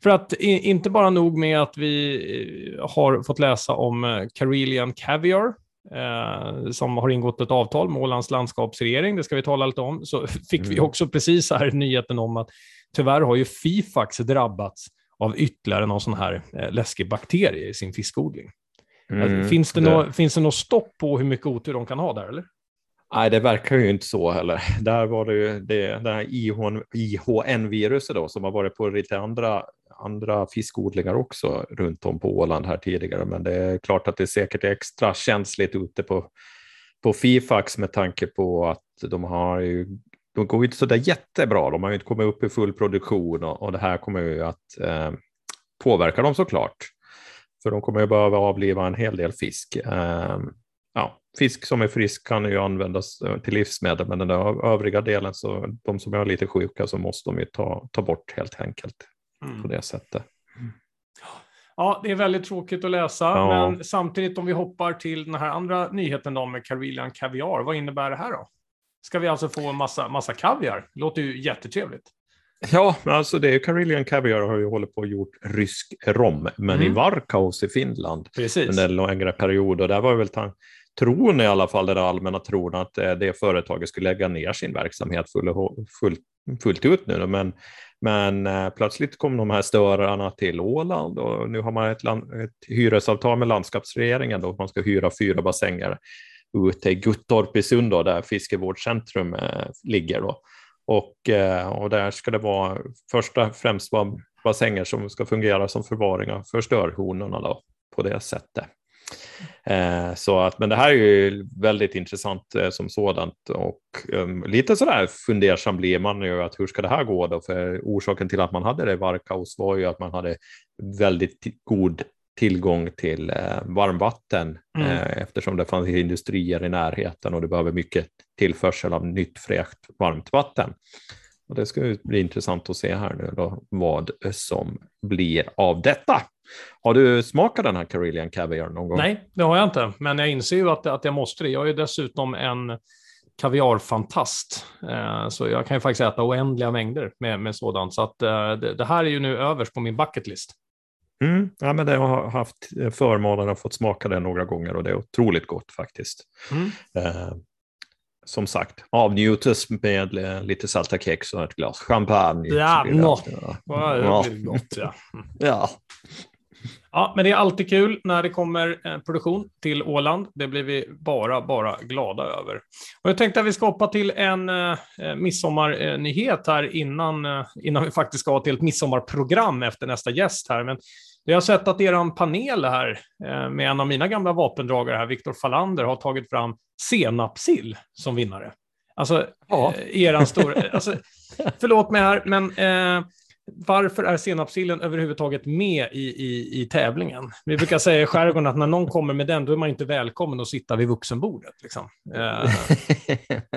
För att inte bara nog med att vi eh, har fått läsa om eh, Karelian Caviar, eh, som har ingått ett avtal med Ålands landskapsregering, det ska vi tala lite om, så fick vi Mm. också precis här nyheten om att tyvärr har ju Fifax drabbats av ytterligare någon sån här läskig bakterie i sin fiskodling. Mm, finns, det Nå, finns det något stopp på hur mycket otur de kan ha där, eller? Nej, det verkar ju inte så heller. Där var det ju det, det här IHN, IHN-viruset då, som har varit på lite andra, andra fiskodlingar också runt om på Åland här tidigare. Men det är klart att det säkert är extra känsligt ute på, på Fifax med tanke på att de har ju de går inte så där jättebra. De har ju inte kommit upp i full produktion och, och det här kommer ju att eh, påverkar dem såklart. För de kommer ju behöva avliva en hel del fisk. Eh, ja, fisk som är frisk kan ju användas eh, till livsmedel, men den övriga delen, så de som är lite sjuka, så måste de ju ta, ta bort helt enkelt mm. på det sättet. Ja, det är väldigt tråkigt att läsa, ja. men samtidigt om vi hoppar till den här andra nyheten då med Carilian Caviar, vad innebär det här då? Ska vi alltså få en massa, massa kaviar? Det låter ju jättetrevligt. Ja, alltså det är Karelian Caviar har ju hållit på och gjort rysk rom, men mm. i Varkaus i Finland Precis. under en längre period. Och där var väl tron i alla fall, den allmänna tron att eh, det företaget skulle lägga ner sin verksamhet full, fullt, fullt ut nu. Men, men äh, plötsligt kom de här störarna till Åland och nu har man ett, land, ett hyresavtal med landskapsregeringen då man ska hyra fyra bassänger ute i Guttorp i Sund där fiskevårdscentrum äh, ligger. Då. Och, eh, och där ska det vara första främst vara bassänger som ska fungera som förvaring för störhonorna då, på det sättet. Eh, så att, men det här är ju väldigt intressant eh, som sådant och um, lite sådär fundersam blir man ju att hur ska det här gå då? För orsaken till att man hade det i Varkaos var ju att man hade väldigt god tillgång till eh, varmvatten mm. eh, eftersom det fanns industrier i närheten och det behöver mycket tillförsel av nytt fräscht varmt vatten. Och det ska bli intressant att se här nu då, vad som blir av detta. Har du smakat den här Karelian Caviar någon gång? Nej, det har jag inte, men jag inser ju att, att jag måste det. Jag är dessutom en kaviarfantast, eh, så jag kan ju faktiskt äta oändliga mängder med, med sådant. Så att, det, det, här är ju nu överst på min bucketlist. Mm, ja, men det, jag har haft förmånen att få smaka det några gånger och det är otroligt gott faktiskt. Mm. Eh, som sagt, avnjutes med lite salta kex och ett glas champagne. Ja, no. ja. Ja. ja. Ja, men det är alltid kul när det kommer produktion till Åland. Det blir vi bara, bara glada över. Och jag tänkte att vi ska hoppa till en eh, midsommarnyhet här innan, eh, innan vi faktiskt ska till ett midsommarprogram efter nästa gäst här. Men jag har sett att er panel här eh, med en av mina gamla vapendragare här, Viktor Fallander, har tagit fram senapsill som vinnare. Alltså, ja. Eh, eran stor... alltså, förlåt mig här, men eh, varför är senapssillen överhuvudtaget med i, i, i tävlingen? Vi brukar säga i skärgården att när någon kommer med den, då är man inte välkommen att sitta vid vuxenbordet. Liksom. Eh.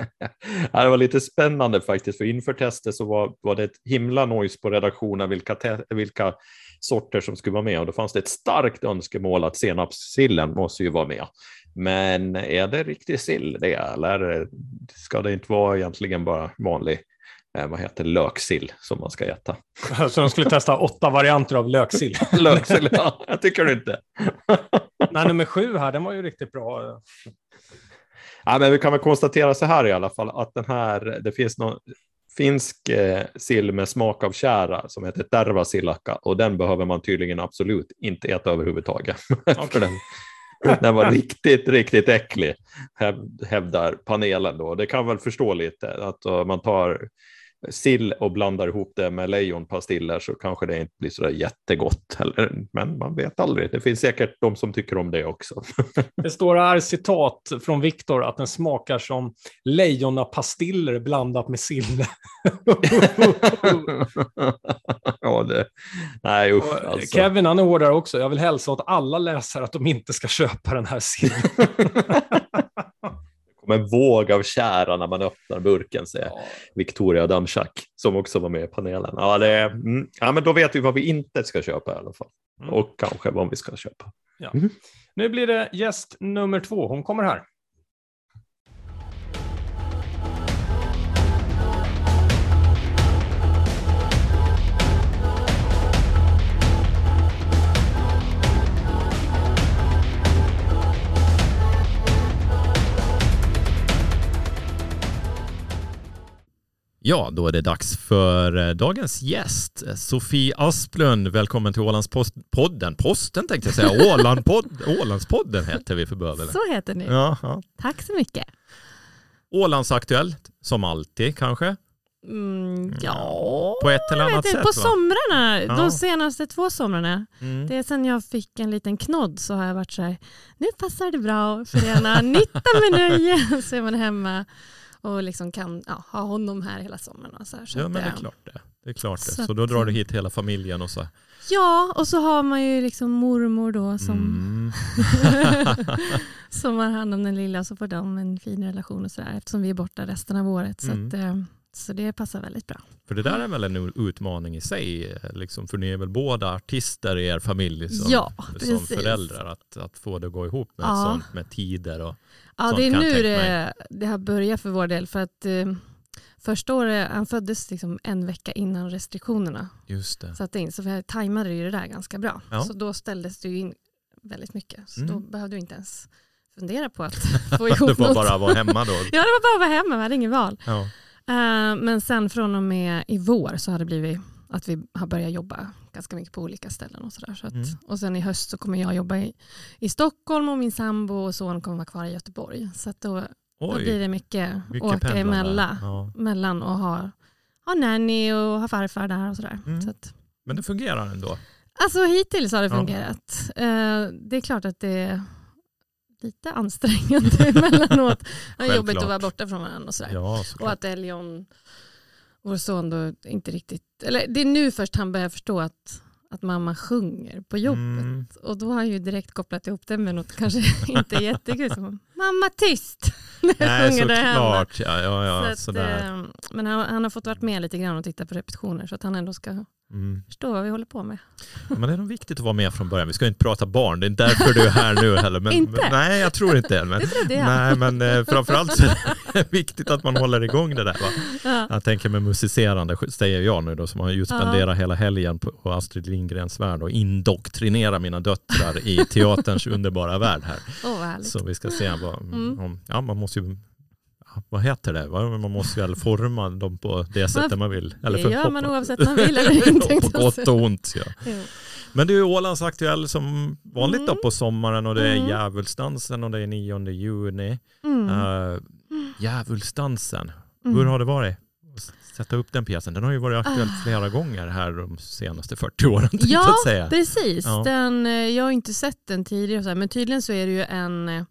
Ja, det var lite spännande faktiskt, för inför testet så var, var det ett himla noise på redaktionen vilka, vilka sorter som skulle vara med och då fanns det ett starkt önskemål att senapssillen måste ju vara med. Men är det riktig sill det eller ska det inte vara egentligen bara vanlig eh, vad heter löksill som man ska äta? Så de skulle testa åtta varianter av löksill? löksill, ja, jag tycker det inte. Nej, nummer sju här, den var ju riktigt bra. Ja, men vi kan väl konstatera så här i alla fall att den här, det finns någon finsk eh, sill med smak av kära som heter tervasillakka och den behöver man tydligen absolut inte äta överhuvudtaget. Okay. den, den var riktigt, riktigt äcklig, hävdar panelen då. Det kan väl förstå lite att uh, man tar sill och blandar ihop det med lejonpastiller så kanske det inte blir så jättegott heller. Men man vet aldrig. Det finns säkert de som tycker om det också. Det står här citat från Viktor att den smakar som lejonapastiller blandat med sill. ja, det... Nej, usch, alltså. Kevin han är hårdare också. Jag vill hälsa åt alla läsare att de inte ska köpa den här sillen kommer en våg av kära när man öppnar burken, säger ja. Victoria Damchak, som också var med i panelen. Ja, det, mm, ja, men då vet vi vad vi inte ska köpa i alla fall. Mm. Och kanske vad vi ska köpa. Ja. Mm. Nu blir det gäst nummer två. Hon kommer här. Ja, då är det dags för eh, dagens gäst, Sofie Asplund. Välkommen till Ålandspodden. Posten tänkte jag säga, Ålandpod, Ålandspodden heter vi för bövelen. Så heter ni. Ja, ja. Tack så mycket. Ålandsaktuellt, som alltid kanske? Mm, ja, på ett eller annat sätt. På va? somrarna, ja. de senaste två somrarna. Mm. Det är sen jag fick en liten knodd så har jag varit så här, nu passar det bra att förena nytta med nöje. Så är man hemma och liksom kan ja, ha honom här hela sommaren. Och så här, så ja, men det är klart det. Det är klart det. Så Så då drar du hit hela familjen och så. Ja, och så har man ju liksom mormor då som, Mm. som har hand om den lilla och så får de en fin relation och sådär eftersom vi är borta resten av året. Så, Mm. att, eh, så det passar väldigt bra. För det där är väl en utmaning i sig, eh, liksom, för ni är väl båda artister i er familj som, Ja, som föräldrar, att, att få det att gå ihop med Ja. sånt med tider och Ja, Sånt det är nu det, det har börjat för vår del. För att eh, första året, han föddes liksom en vecka innan restriktionerna just det. satte in. Så vi tajmade ju det där ganska bra. Ja. Så då ställdes det ju in väldigt mycket. Så Mm. då behövde vi inte ens fundera på att få ihop Du får något. bara vara hemma då. Ja, det var bara att vara hemma, vi hade ingen val. Ja. Eh, men sen från och med i vår så har det blivit att vi har börjat jobba ganska mycket på olika ställen. Och, så där. Så att, Mm. och sen i höst så kommer jag jobba i, i Stockholm och min sambo och son kommer vara kvar i Göteborg. Så att då, då blir Oj, det mycket, mycket åka emellan Ja. mellan och ha, ha nanny och ha farfar där och sådär. Mm. Så att, Men det fungerar ändå. alltså hittills har det Ja. fungerat. Eh, det är klart att det lite ansträngande emellanåt. Det är jobbigt att vara borta från varandra och sådär. Ja, Och att Elion, vår son, då inte riktigt... Eller det är nu först han börjar förstå att, att mamma sjunger på jobbet. Mm. Och då har han ju direkt kopplat ihop det med något kanske inte jättekul. Mamma tyst! Nej, såklart. Ja, ja, ja, Så att, eh, men han, han har fått varit med lite grann och titta på repetitioner så att han ändå ska Mm. förstå vad vi håller på med. Men det är nog viktigt att vara med från början. Vi ska inte prata barn, det är inte därför du är här nu heller. Men, Inte? men, nej, jag tror inte. Men, Det trodde jag. nej, men eh, framförallt så är det viktigt att man håller igång det där. Va? Ja. Jag tänker med musicerande, säger jag nu då, som har ju spenderat hela helgen på Astrid Lindgrens värld och indoktrinera mina döttrar i teaterns underbara värld här. Härligt. Så vi ska se vad, Mm. ja man måste ju, vad heter det, man måste väl forma dem på det sättet man vill. det för- gör man oavsett man vill eller inte. på gott och ont. Ja. Jo. Men du är Ålands aktuell som vanligt då Mm. på sommaren och det är Mm. djävulsdansen och det är 9 juni. Mm. Uh, djävulsdansen, Mm. hur har det varit? Sätta upp den pjäsen. Den har ju varit aktuell Ah. flera gånger här de senaste 40 åren. Ja. Precis, Ja. den, eh, jag har inte sett den tidigare, men tydligen så är det ju en, eh,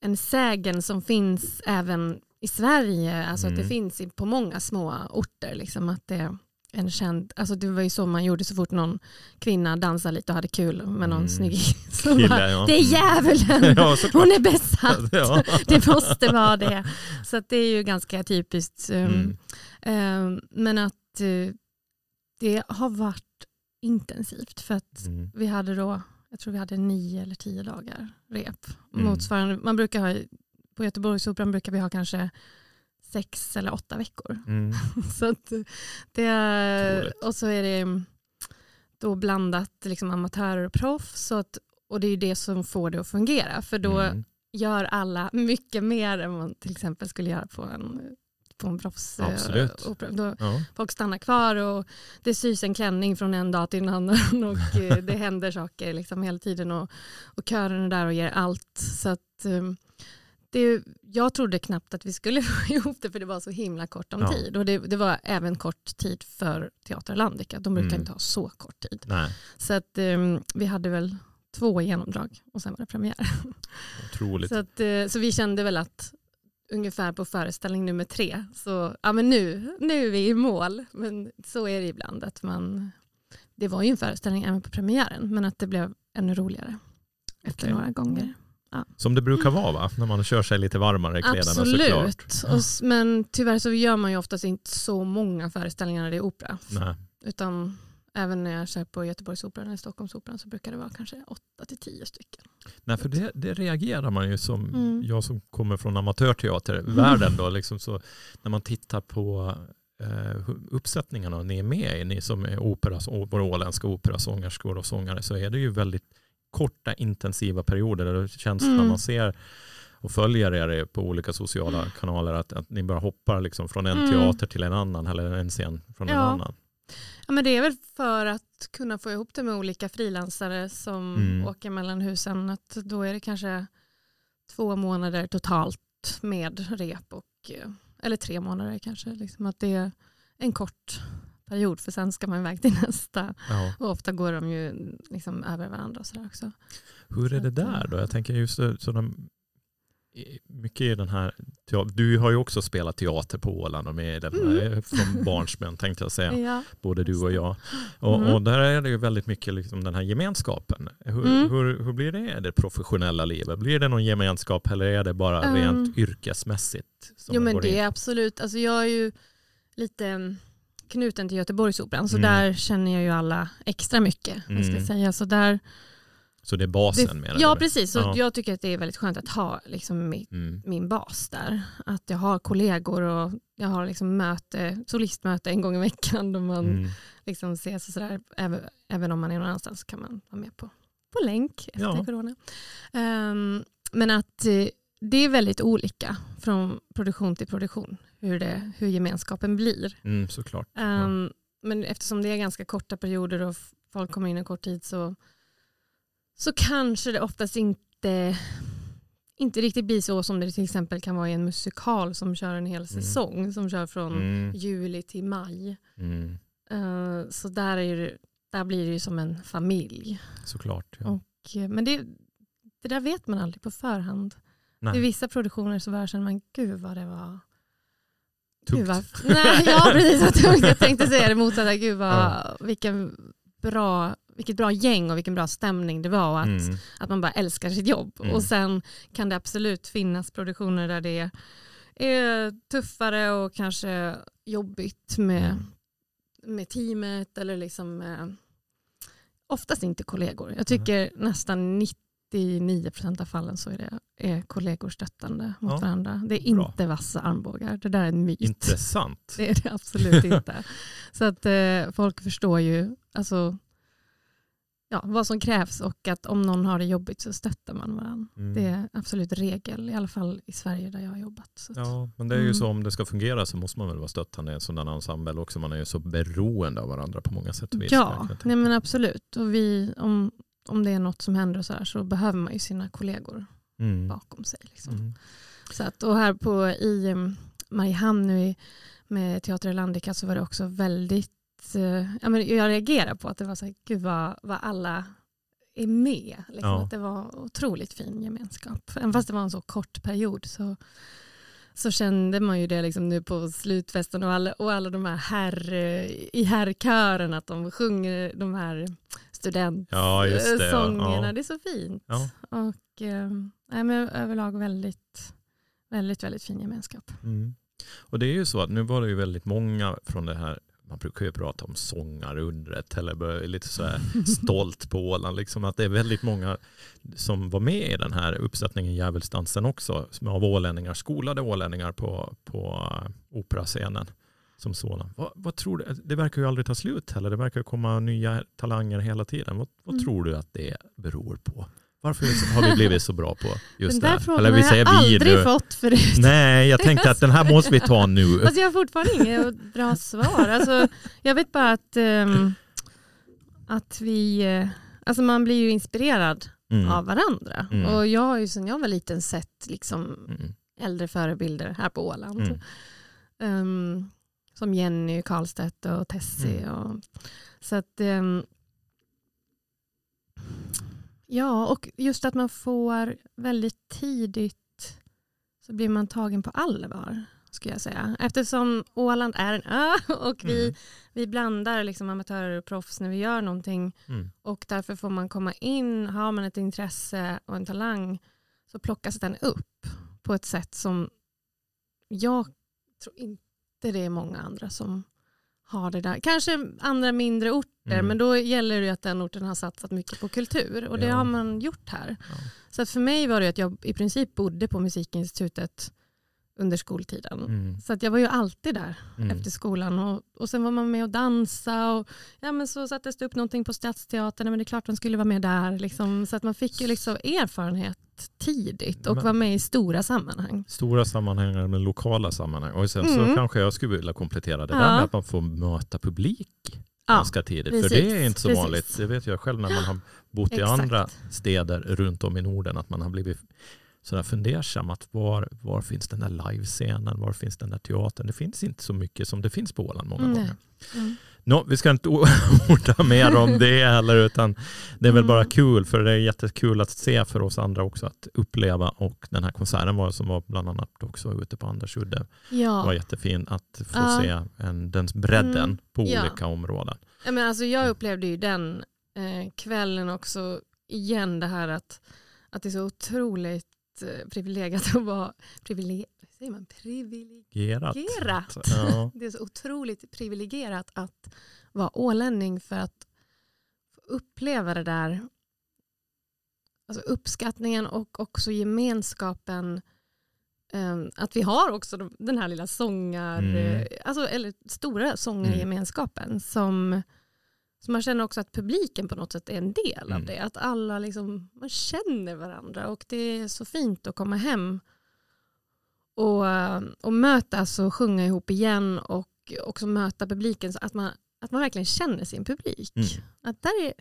en sägen som finns även i Sverige, alltså att det Mm. finns på många små orter. Liksom, att det är en känd, alltså det var ju så man gjorde så fort någon kvinna dansade lite och hade kul med någon Mm. snygg Kille, bara, ja. Det är djävulen! Ja. Hon är besatt! Ja. Det måste vara det. Så att det är ju ganska typiskt. um, Mm. Eh, Men att eh, det har varit intensivt för att Mm. vi hade då, jag tror vi hade nio eller tio dagar rep. Mm. Motsvarande, man brukar ha, på Göteborgsoperan brukar vi ha kanske sex eller åtta veckor. Mm. Så det och så är det då blandat liksom amatörer och proffs. Så att, och det är ju det som får det att fungera. För då Mm. gör alla mycket mer än man till exempel skulle göra på en, på en proffs Absolut. opera. Då, Ja. folk stannar kvar och det sys en klänning från en dag till en annan och eh, det händer saker liksom hela tiden och, och kören är där och ger allt. Så att, eh, det, jag trodde knappt att vi skulle få ihop det för det var så himla kort om Ja. tid och det, det var även kort tid för Teater Landica. De brukar Mm. inte ha så kort tid. Nej, Så att, eh, vi hade väl två genomdrag och sen var det premiär. otroligt. Så, att, eh, så vi kände väl att ungefär på föreställning nummer tre, så ja, men nu, nu är vi i mål. Men så är det ibland. att man Det var ju en föreställning även på premiären, men att det blev ännu roligare efter Okej. några gånger. Som det brukar vara va? När man kör sig lite varmare i kläderna såklart. Absolut. Och, s- men tyvärr så gör man ju oftast inte så många föreställningar när det är opera. Nej. Utan även när jag kör på Göteborgsoperan eller Stockholmsoperan så brukar det vara kanske åtta till tio stycken. Nej, för det, det reagerar man ju som, Mm. jag som kommer från amatörteatervärlden då, liksom så, när man tittar på eh, uppsättningarna ni är med i, ni som är opera, våra åländska operasångerskor och sångare, så är det ju väldigt korta intensiva perioder där det känns när Mm. man ser och följer er på olika sociala kanaler att, att ni bara hoppar liksom från en Mm. teater till en annan eller en scen från en Ja. annan. Ja, men det är väl för att kunna få ihop det med olika frilansare som Mm. åker mellan husen. Att då är det kanske två månader totalt med rep och, eh, eller tre månader kanske. Liksom att det är en kort period för sen ska man iväg till nästa. Ja. Och ofta går de ju liksom över varandra och sådär också. Hur är det där då? Jag tänker just det, så de, mycket i den här, du har ju också spelat teater på Åland och med i den här mm. från barnsben tänkte jag säga, ja. både du och jag. Och, mm. och, där är det ju väldigt mycket liksom den här gemenskapen. Hur, mm. hur, hur blir det i det professionella livet? Blir det någon gemenskap eller är det bara um, rent yrkesmässigt? jo men det in? är absolut, alltså jag är ju lite mm, knuten till Göteborgsoperan så mm. där känner jag ju alla extra mycket. Mm. Ska säga. Så där, så det är basen det, med det? Ja, precis. Så ja. Jag tycker att det är väldigt skönt att ha liksom min, mm. min bas där. Att jag har kollegor och jag har liksom möte, solistmöte en gång i veckan då man mm. liksom ses och sådär. Även, även om man är någon annanstans kan man vara med på, på länk efter ja. corona. Um, men att eh, det är väldigt olika från produktion till produktion hur, det, hur gemenskapen blir. Mm, såklart. Um, ja. Men eftersom det är ganska korta perioder och folk kommer in en kort tid så så kanske det oftast inte, inte riktigt blir så som det till exempel kan vara i en musikal som kör en hel mm. säsong, mm. som kör från mm. juli till maj. Mm. Uh, så där, är det, där blir det ju som en familj. Såklart. Ja. Och, eh, men det, det där vet man aldrig på förhand. Nej. I vissa produktioner så känner man, gud vad det var Tungt. nej, ja, precis. Jag tänkte säga det motsatta. Gud vad, ja. vilken bra vilket bra gäng och vilken bra stämning det var och att, mm. att man bara älskar sitt jobb. Mm. Och sen kan det absolut finnas produktioner där det är tuffare och kanske jobbigt med, mm. med teamet eller liksom med, oftast inte kollegor. Jag tycker nästan 99% av fallen så är, det, är kollegor stöttande mot ja. varandra. Det är Bra. inte vassa armbågar. Det där är en myt. Intressant. Det är det absolut inte. Så att eh, folk förstår ju, alltså ja, vad som krävs och att om någon har det jobbigt så stöttar man varandra. Mm. Det är absolut regel, i alla fall i Sverige där jag har jobbat. ja, men det är ju mm. så om det ska fungera så måste man väl vara stöttande i en sådan ensemble också. Man är ju så beroende av varandra på många sätt och vis. Ja, nej men absolut. Och vi, om, om det är något som händer så här så behöver man ju sina kollegor mm. bakom sig. Liksom. Mm. Så att, och här på, i um, Mariehamn nu med Teater Landica så var det också väldigt Eh, ja, men jag reagerar på att det var så här, gud vad, vad alla är med. Liksom, ja. Att det var otroligt fin gemenskap. Även fast det var en så kort period så, så kände man ju det liksom nu på slutfesten och alla, och alla de här herr, i herrkören att de sjunger de här studentsångerna. Ja, det, ja. det är så fint. Och äh, men överlag väldigt, väldigt, väldigt fin gemenskap. Mm. Och det är ju så att nu var det ju väldigt många från det här man brukar ju prata om sångarundret eller lite så här stolt på Åland. Liksom att det är väldigt många som var med i den här uppsättningen Djävulsdansen också. Som av ålänningar, skolade ålänningar på, på operascenen som sådan. Vad, vad, tror du? Det verkar ju aldrig ta slut heller. Det verkar komma nya talanger hela tiden. Vad, vad mm. tror du att det beror på? Varför har vi blivit så bra på just det här? Eller vi säger har jag aldrig nu. fått förut. Nej, jag tänkte att den här måste vi ta nu. Alltså jag har fortfarande inget bra svar. Alltså, jag vet bara att, um, att vi, uh, alltså man blir ju inspirerad mm. av varandra. Mm. Och jag har ju sedan jag var liten sett liksom mm. äldre förebilder här på Åland. Um, som Jenny Karlstedt och Tessie. Mm. Och, så att um, Ja, och just att man får väldigt tidigt så blir man tagen på allvar. Skulle jag säga. Eftersom Åland är en ö och vi, mm. vi blandar liksom amatörer och proffs när vi gör någonting. Mm. Och därför får man komma in, har man ett intresse och en talang så plockas den upp på ett sätt som jag tror inte det är många andra som har det där. Kanske andra mindre orter, mm. men då gäller det att den orten har satsat mycket på kultur och det ja. har man gjort här. Ja. Så för mig var det att jag i princip bodde på Musikinstitutet under skoltiden. Mm. Så att jag var ju alltid där mm. efter skolan. Och, och sen var man med och dansa och ja, men så sattes det upp någonting på Stadsteatern. Men det är klart man skulle vara med där. Liksom. Så att man fick ju liksom erfarenhet tidigt och men, var med i stora sammanhang. Stora sammanhang med lokala sammanhang. Och sen mm. så kanske jag skulle vilja komplettera det ja. där med att man får möta publik ja, ganska tidigt. Precis, För det är inte så precis. vanligt. Det vet jag själv när man har bott i andra städer runt om i Norden. Att man har blivit sådär fundersam att var, var finns den där livescenen, var finns den där teatern? Det finns inte så mycket som det finns på Åland många mm. gånger. Mm. No, vi ska inte orda mer om det heller, utan det är väl bara Mm. kul, för det är jättekul att se för oss andra också att uppleva. Och den här konserten var som var bland annat också ute på Andersudde Ja. var jättefin att få Ja. se en, den bredden Mm, på ja. olika områden. Ja, men alltså jag upplevde ju den eh, kvällen också igen det här att, att det är så otroligt eh, privilegierat att vara privileg, säger man, privilegierat. Gerat. Ja. Det är så otroligt privilegierat att vara ålänning för att uppleva det där alltså uppskattningen och också gemenskapen. eh, Att vi har också de- den här lilla sångar, Mm. alltså, eller stora sångargemenskapen som, som man känner också att publiken på något sätt är en del av Mm. det. Att alla liksom, man känner varandra och det är så fint att komma hem och, och mötas och sjunga ihop igen och också möta publiken så att man, att man verkligen känner sin publik. Mm. Att där är,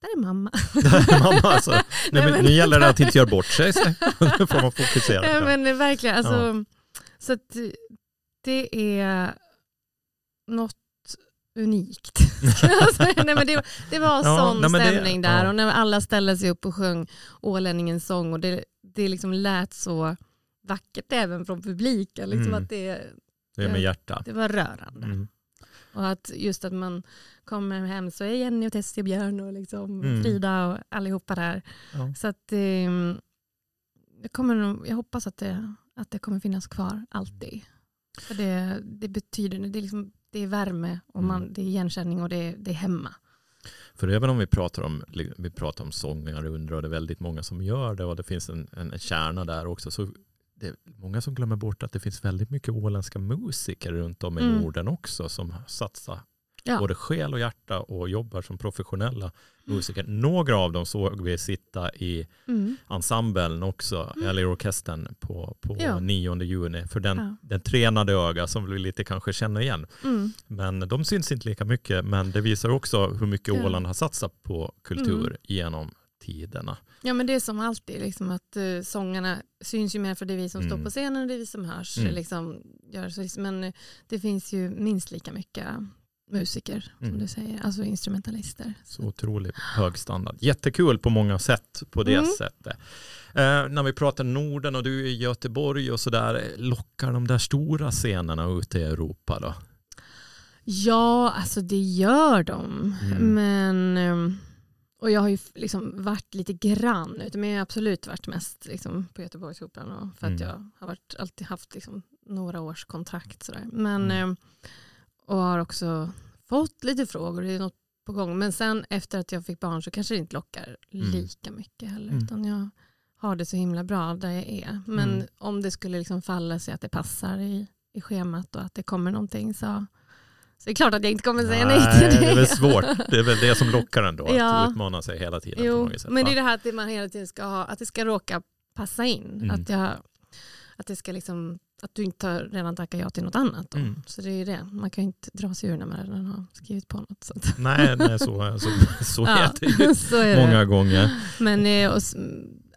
där är mamma. Mamma, alltså, Nej, men- nu gäller det att inte göra bort sig, så nu får man fokusera. Ja, Ja. men är verkligen, alltså, så att det är något unikt. Nej, men det, det var Ja, sån nej, men det- stämning där ja. och när alla ställde sig upp och sjöng Ålänningens sång och det, det liksom lät så vackert även från publiken. Liksom Mm. att det, Det är med hjärta. det var rörande. Mm. Och att just att man kommer hem så är Jenny och Tessie och Björn och liksom Mm. Frida och allihopa där. Ja. Så att eh, jag, kommer jag hoppas att det, att det kommer finnas kvar alltid. För det, det betyder, det är, liksom, det är värme och man, Mm. det är igenkänning och det är, det är hemma. För även om vi pratar om, vi pratar om sångare undrar och det är väldigt många som gör det och det finns en, en kärna där också så det är många som glömmer bort att det finns väldigt mycket åländska musiker runt om i Mm. Norden också som satsar Ja. både själ och hjärta och jobbar som professionella musiker. Några av dem såg vi sitta i Mm. ensemblen också, Mm. eller i orkestern på, på Ja. 9 juni. För den, Ja. den tränade öga som vi lite kanske känner igen. Mm. Men de syns inte lika mycket. Men det visar också hur mycket Ja. Åland har satsat på kultur Mm. genom tiderna. Ja men det är som alltid, liksom att uh, sångarna syns ju mer för det är vi som står Mm. på scenen och det är vi som hörs. Mm. Liksom, gör så, men eh, det finns ju minst lika mycket musiker som Mm. du säger, alltså instrumentalister. Så otroligt hög standard. Jättekul på många sätt på det Mm. sättet. Eh, när vi pratar Norden och du är i Göteborg och sådär, lockar de där stora scenerna ute i Europa då? Ja, alltså det gör de. Mm. Men, ehm, och jag har ju liksom varit lite grann ute, men jag har absolut varit mest liksom på Göteborgsoperan för att Mm. jag har varit, alltid haft liksom några års kontrakt. Sådär. Men, Mm. ehm, och har också fått lite frågor, det är något på gång. Men sen efter att jag fick barn så kanske det inte lockar Mm. lika mycket heller. Mm. Utan jag har det så himla bra där jag är. Men Mm. om det skulle liksom falla sig att det passar i, i schemat och att det kommer någonting så, så är det klart att jag inte kommer säga nej, till det. det är väl svårt. Det är väl det som lockar ändå, Ja. att utmana sig hela tiden. på Jo, något sätt, men det är det här att man hela tiden ska ha, att det ska råka passa in. Mm. Att, jag, att, det ska liksom, att du inte har redan tackat ja till något annat. Mm. Så det är ju det, man kan ju inte dra sig ur när man redan har skrivit på något. Så, Nej, nej så, så, så är det ju så är det. många gånger. Men eh, och, s-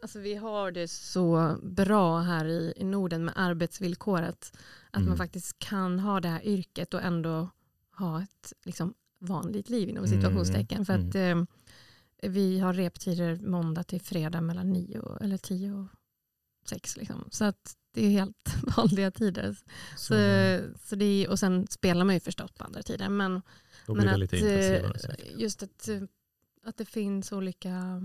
alltså, vi har det så bra här i, i Norden med arbetsvillkoret. Att Mm. man faktiskt kan ha det här yrket och ändå ha ett liksom, vanligt liv inom Mm, situationstecken. För att eh, vi har reptider måndag till fredag mellan nio och, eller tio och sex. Liksom. Så att det är helt vanliga tider. Så, Så, så det är, och sen spelar man ju förstås på andra tider. Men, men att, eh, just att, eh, att det finns olika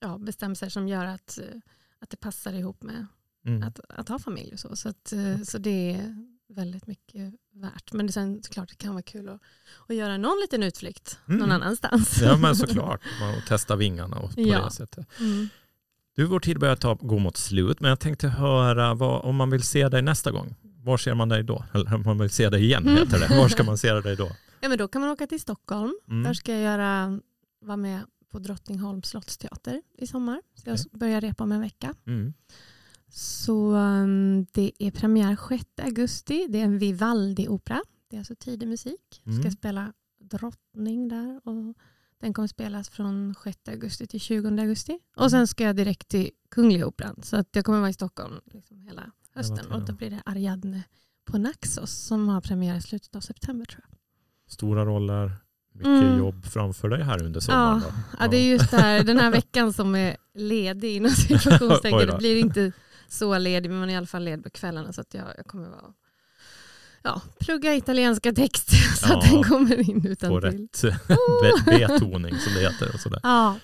ja, bestämmelser som gör att, eh, att det passar ihop med Mm. att, att ha familj och så. Så, att, eh, så det är väldigt mycket värt. Men det sen såklart det kan vara kul att, att göra någon liten utflykt Mm. någon annanstans. Ja men såklart, och testa vingarna och på Ja. det sättet. Mm. Du, vår tid börjar ta, gå mot slut, men jag tänkte höra vad, om man vill se dig nästa gång. Var ser man dig då? Eller om man vill se dig igen Mm. heter det. Var ska man se dig då? Ja, men då kan man åka till Stockholm. Mm. Där ska jag göra, vara med på Drottningholms slottsteater i sommar. Så jag börjar repa om en vecka. Mm. Så um, det är premiär 6 augusti. Det är en Vivaldi-opera. Det är alltså tidig musik. Mm. Ska spela drottning där. Och den kommer spelas från 6 augusti till 20 augusti. Och sen ska jag direkt till Kungliga Operan. Så att jag kommer vara i Stockholm liksom hela hösten. Och då blir det Ariadne på Naxos som har premiär i slutet av september tror jag. Stora roller, mycket Mm. jobb framför dig här under sommaren. Ja, då. ja, det är just det här, den här veckan som är ledig inom situationstecken. Det blir inte så ledig men man är i alla fall ledig på kvällarna så att jag, jag kommer vara Ja, plugga italienska text så att Ja, den kommer in På utan till. rätt be- betoning som det heter. Och sådär. Ja,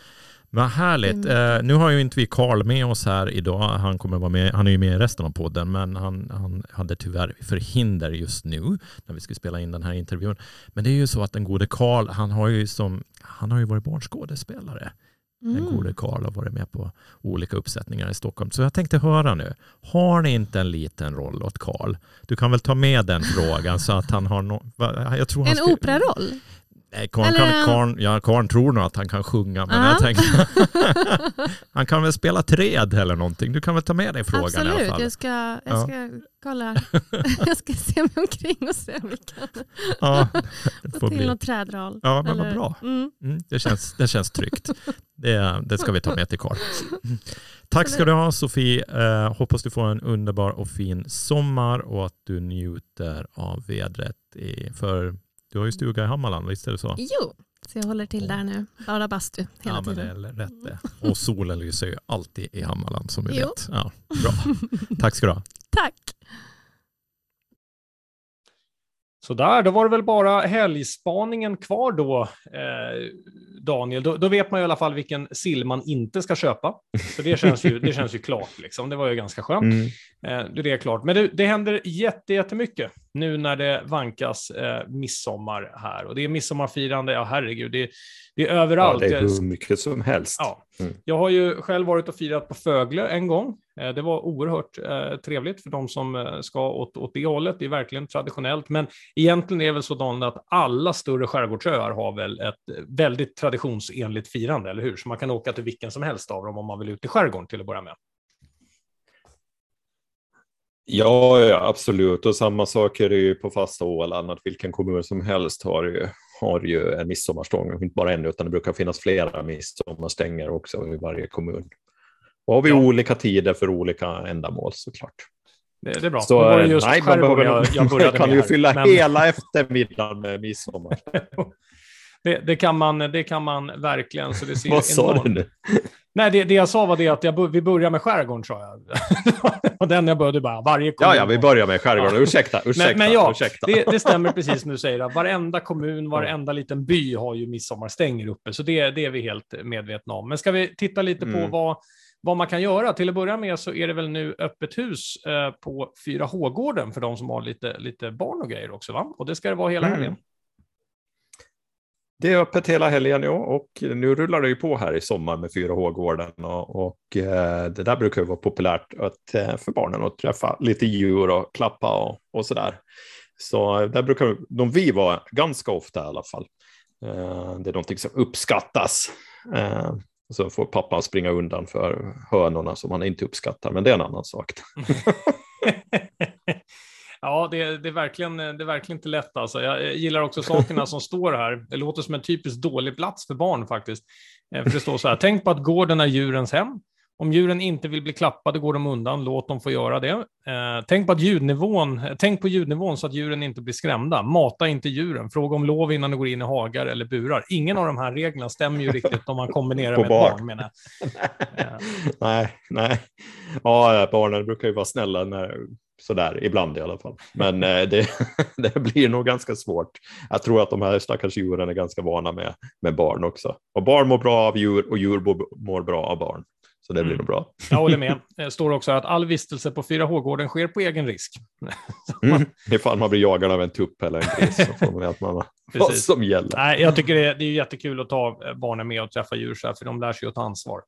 Vad härligt. Mm. Nu har ju inte vi Karl med oss här idag. Han, kommer vara med, han är ju med i resten av podden, men han, han hade tyvärr förhinder just nu när vi skulle spela in den här intervjun. Men det är ju så att den gode Karl, han har ju, som, han har ju varit barnskådespelare. Den mm. gode Karl har varit med på olika uppsättningar i Stockholm. Så jag tänkte höra nu, har ni inte en liten roll åt Karl? Du kan väl ta med den frågan så att han har no jag tror han En skulle- operaroll? Nej, Karl, Eller- kan, Karl, ja, Karl tror nog att han kan sjunga, men Ja. jag tänker, han kan väl spela träd eller någonting. Du kan väl ta med dig frågan i alla Absolut, fall. jag ska, jag Ja. ska kolla. jag ska se mig omkring och se om vi kan Ja, få till bli. något trädroll. Ja, men vad bra. Mm. Mm, det, känns, det känns tryggt. Det, det ska vi ta med till Karl. Tack ska du ha Sofie. Eh, hoppas du får en underbar och fin sommar och att du njuter av vädret. I, för du har ju stuga i Hammarland, visst är det så? Jo, så jag håller till där nu. Bara bastu hela ja, men det tiden. är rätt det. Och solen lyser ju alltid i Hammarland som vi Jo. vet. Ja, bra. Tack ska du ha. Tack! Så där, då var det väl bara helgspaningen kvar då, eh, Daniel. Då, då vet man i alla fall vilken sill man inte ska köpa. Så det känns ju, det känns ju klart, liksom. det var ju ganska skönt. Mm. Eh, det är klart. Men det, det händer jätte, jättemycket nu när det vankas eh, midsommar här. Och det är midsommarfirande, ja herregud, det, det är Ja, överallt. det är hur mycket som helst. Ja. Mm. Jag har ju själv varit och firat på Fögle en gång. Eh, Det var oerhört eh, trevligt för de som eh, ska åt, åt det hållet. Det är verkligen traditionellt. Men egentligen är det väl så Daniel, att alla större skärgårdsöar har väl ett eh, väldigt traditionsenligt firande, eller hur? Så man kan åka till vilken som helst av dem om man vill ut i skärgården till att börja med. Ja, ja, absolut. Och samma sak är det ju på fasta Åland, att vilken kommun som helst har ju, har ju en midsommarstång. Inte bara en, utan det brukar finnas flera midsommarstänger också i varje kommun. Och har vi Ja. olika tider för olika ändamål såklart. Det, det är bra. Så var det just nej, man behöver, jag, jag började kan ju fylla Men- hela eftermiddagen med midsommar. Det, det, kan man, det kan man verkligen. Så det ser Vad sa enormt- du nu? Nej, det, det jag sa var det att jag, vi börjar med skärgården, sa jag. det var den jag började bara. Varje kommun. Ja, ja, vi börjar med skärgården. Ja. Ursäkta, ursäkta. Men, men ja, ursäkta. det, det stämmer precis som du säger. Att varenda kommun, varenda liten by har ju midsommarstänger uppe. Så det, det är vi helt medvetna om. Men ska vi titta lite på Mm. vad, vad man kan göra? Till att börja med så är det väl nu öppet hus eh, på 4H-gården för de som har lite, lite barn och grejer också. Va? Och det ska det vara hela Mm. helgen. Det är öppet hela helgen ja, och nu rullar det ju på här i sommar med 4H-gården och, och eh, det där brukar ju vara populärt att, eh, för barnen att träffa lite djur och klappa och, och sådär. Så där brukar de vi vara ganska ofta i alla fall. Eh, det är någonting som uppskattas. Och så får pappa springa undan för hönorna som han inte uppskattar, men det är en annan sak. Ja, det, det, är verkligen, det är verkligen inte lätt. Alltså. Jag gillar också sakerna som står här. Det låter som en typiskt dålig plats för barn faktiskt. Eh, För det står så här, tänk på att gården är djurens hem. Om djuren inte vill bli klappade går de undan, låt dem få göra det. Eh, tänk, på att ljudnivån, tänk på ljudnivån så att djuren inte blir skrämda. Mata inte djuren, fråga om lov innan du går in i hagar eller burar. Ingen av de här reglerna stämmer ju riktigt om man kombinerar med barn. barn. Menar jag. Eh, nej, nej. Ja, barnen brukar ju vara snälla när, sådär, ibland i alla fall. Men eh, det, det blir nog ganska svårt. Jag tror att de här stackars djuren är ganska vana med, med barn också. Och barn mår bra av djur och djur mår- bra av barn. Så det blir Mm. nog bra. Jag håller med. Det står också att all vistelse på 4H-gården sker på egen risk. Mm. Ifall man blir jagad av en tupp eller en gris så får man att man vad som gäller. Nej, jag tycker det är, det är jättekul att ta barnen med och träffa djur så här, för de lär sig att ta ansvar.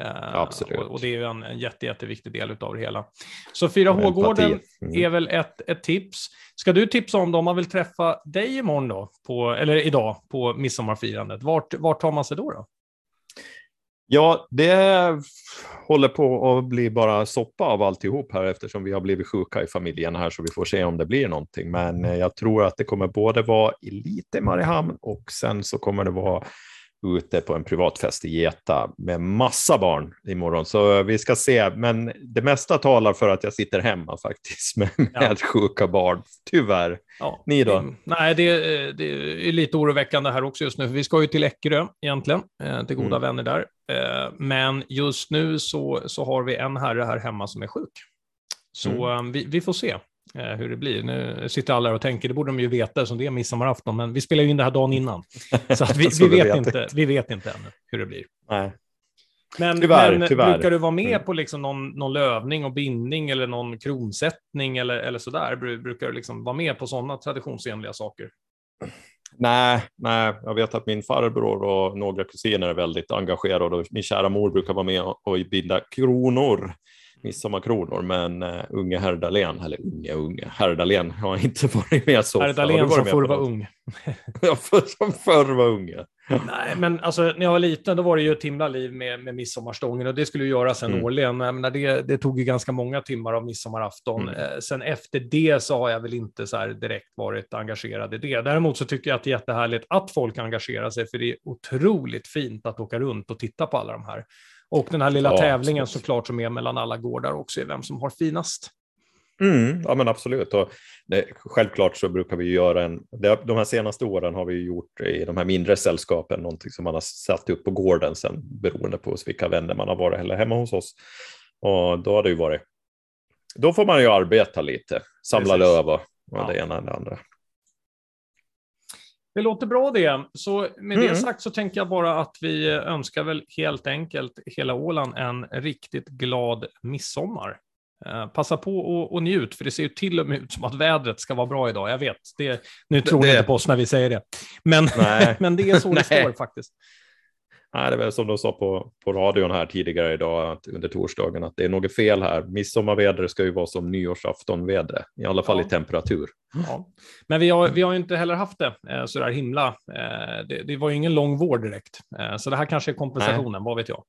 Eh, Absolut. Och, och det är ju en, en jätte, jätteviktig del av det hela. Så 4H-gården Empati. Mm. är väl ett, ett tips. Ska du tipsa om det om man vill träffa dig imorgon då, på, eller idag, på midsommarfirandet? Vart, vart tar man sig då? då? Ja, det håller på att bli bara soppa av alltihop här eftersom vi har blivit sjuka i familjen här så vi får se om det blir någonting. Men eh, jag tror att det kommer både vara i lite Mariehamn och sen så kommer det vara ute på en privatfest i Geta med massa barn imorgon. Så vi ska se, men det mesta talar för att jag sitter hemma faktiskt med, med ja. sjuka barn, tyvärr. Ja. Ni då? Mm, nej, det, det, är lite oroväckande här också just nu, för vi ska ju till Läckerö egentligen, eh, till goda mm. vänner där. Eh, men just nu så, så har vi en herre här hemma som är sjuk. Så mm. Eh, vi, vi får se hur det blir. Nu sitter alla och tänker, det borde de ju veta som det är midsommarafton, men vi spelar ju in det här dagen innan. Så vi, vi, vet inte, vi vet inte ännu hur det blir. Nej. Men, tyvärr, men tyvärr. brukar du vara med mm. på liksom någon, någon lövning och bindning eller någon kronsättning eller, eller sådär? Brukar du liksom vara med på sådana traditionsenliga saker? Nej, nej, jag vet att min farbror och några kusiner är väldigt engagerade och min kära mor brukar vara med och binda kronor midsommarkronor, men uh, unge herr Dahlén, eller unge unge, herr Dahlén har inte varit med så Herr Dahlén som förr var ung. ja, som förr var unge. Nej, men alltså när jag var liten då var det ju ett himla liv med, med midsommarstången och det skulle ju göras en mm. årligen. Men det, det tog ju ganska många timmar av midsommarafton. Mm. Eh, sen efter det så har jag väl inte så direkt varit engagerad i det. Däremot så tycker jag att det är jättehärligt att folk engagerar sig, för det är otroligt fint att åka runt och titta på alla de här. Och den här lilla ja, tävlingen absolut. såklart som är mellan alla gårdar också är vem som har finast. Mm, ja men absolut. Och det, självklart så brukar vi göra en, de här senaste åren har vi gjort i de här mindre sällskapen någonting som man har satt upp på gården sen beroende på vilka vänner man har varit eller hemma hos oss. Och då har det ju varit, då får man ju arbeta lite, samla löv och, och ja. det ena och det andra. Det låter bra det. Så med mm. det sagt så tänker jag bara att vi önskar väl helt enkelt hela Åland en riktigt glad midsommar. Eh, passa på och, och njut, för det ser ju till och med ut som att vädret ska vara bra idag. Jag vet, det, nu tror det, ni inte på oss när vi säger det. Men, men det är så det står faktiskt. Nej, det är väl som de sa på, på radion här tidigare idag att, under torsdagen att det är något fel här. Midsommarvädret ska ju vara som nyårsaftonvädret, i alla fall ja. i temperatur. Ja. Men vi har, vi har inte heller haft det eh, så där himla. Eh, det, det, var ju ingen lång vår direkt, eh, så det här kanske är kompensationen, Nej. vad vet jag.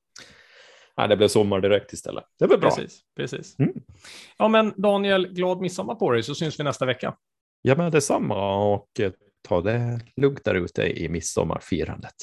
Nej, det blev sommar direkt istället. Det var bra. Precis, precis. Mm. Ja, men Daniel, glad midsommar på dig så syns vi nästa vecka. Ja, men detsamma och ta det lugnt där ute i midsommarfirandet.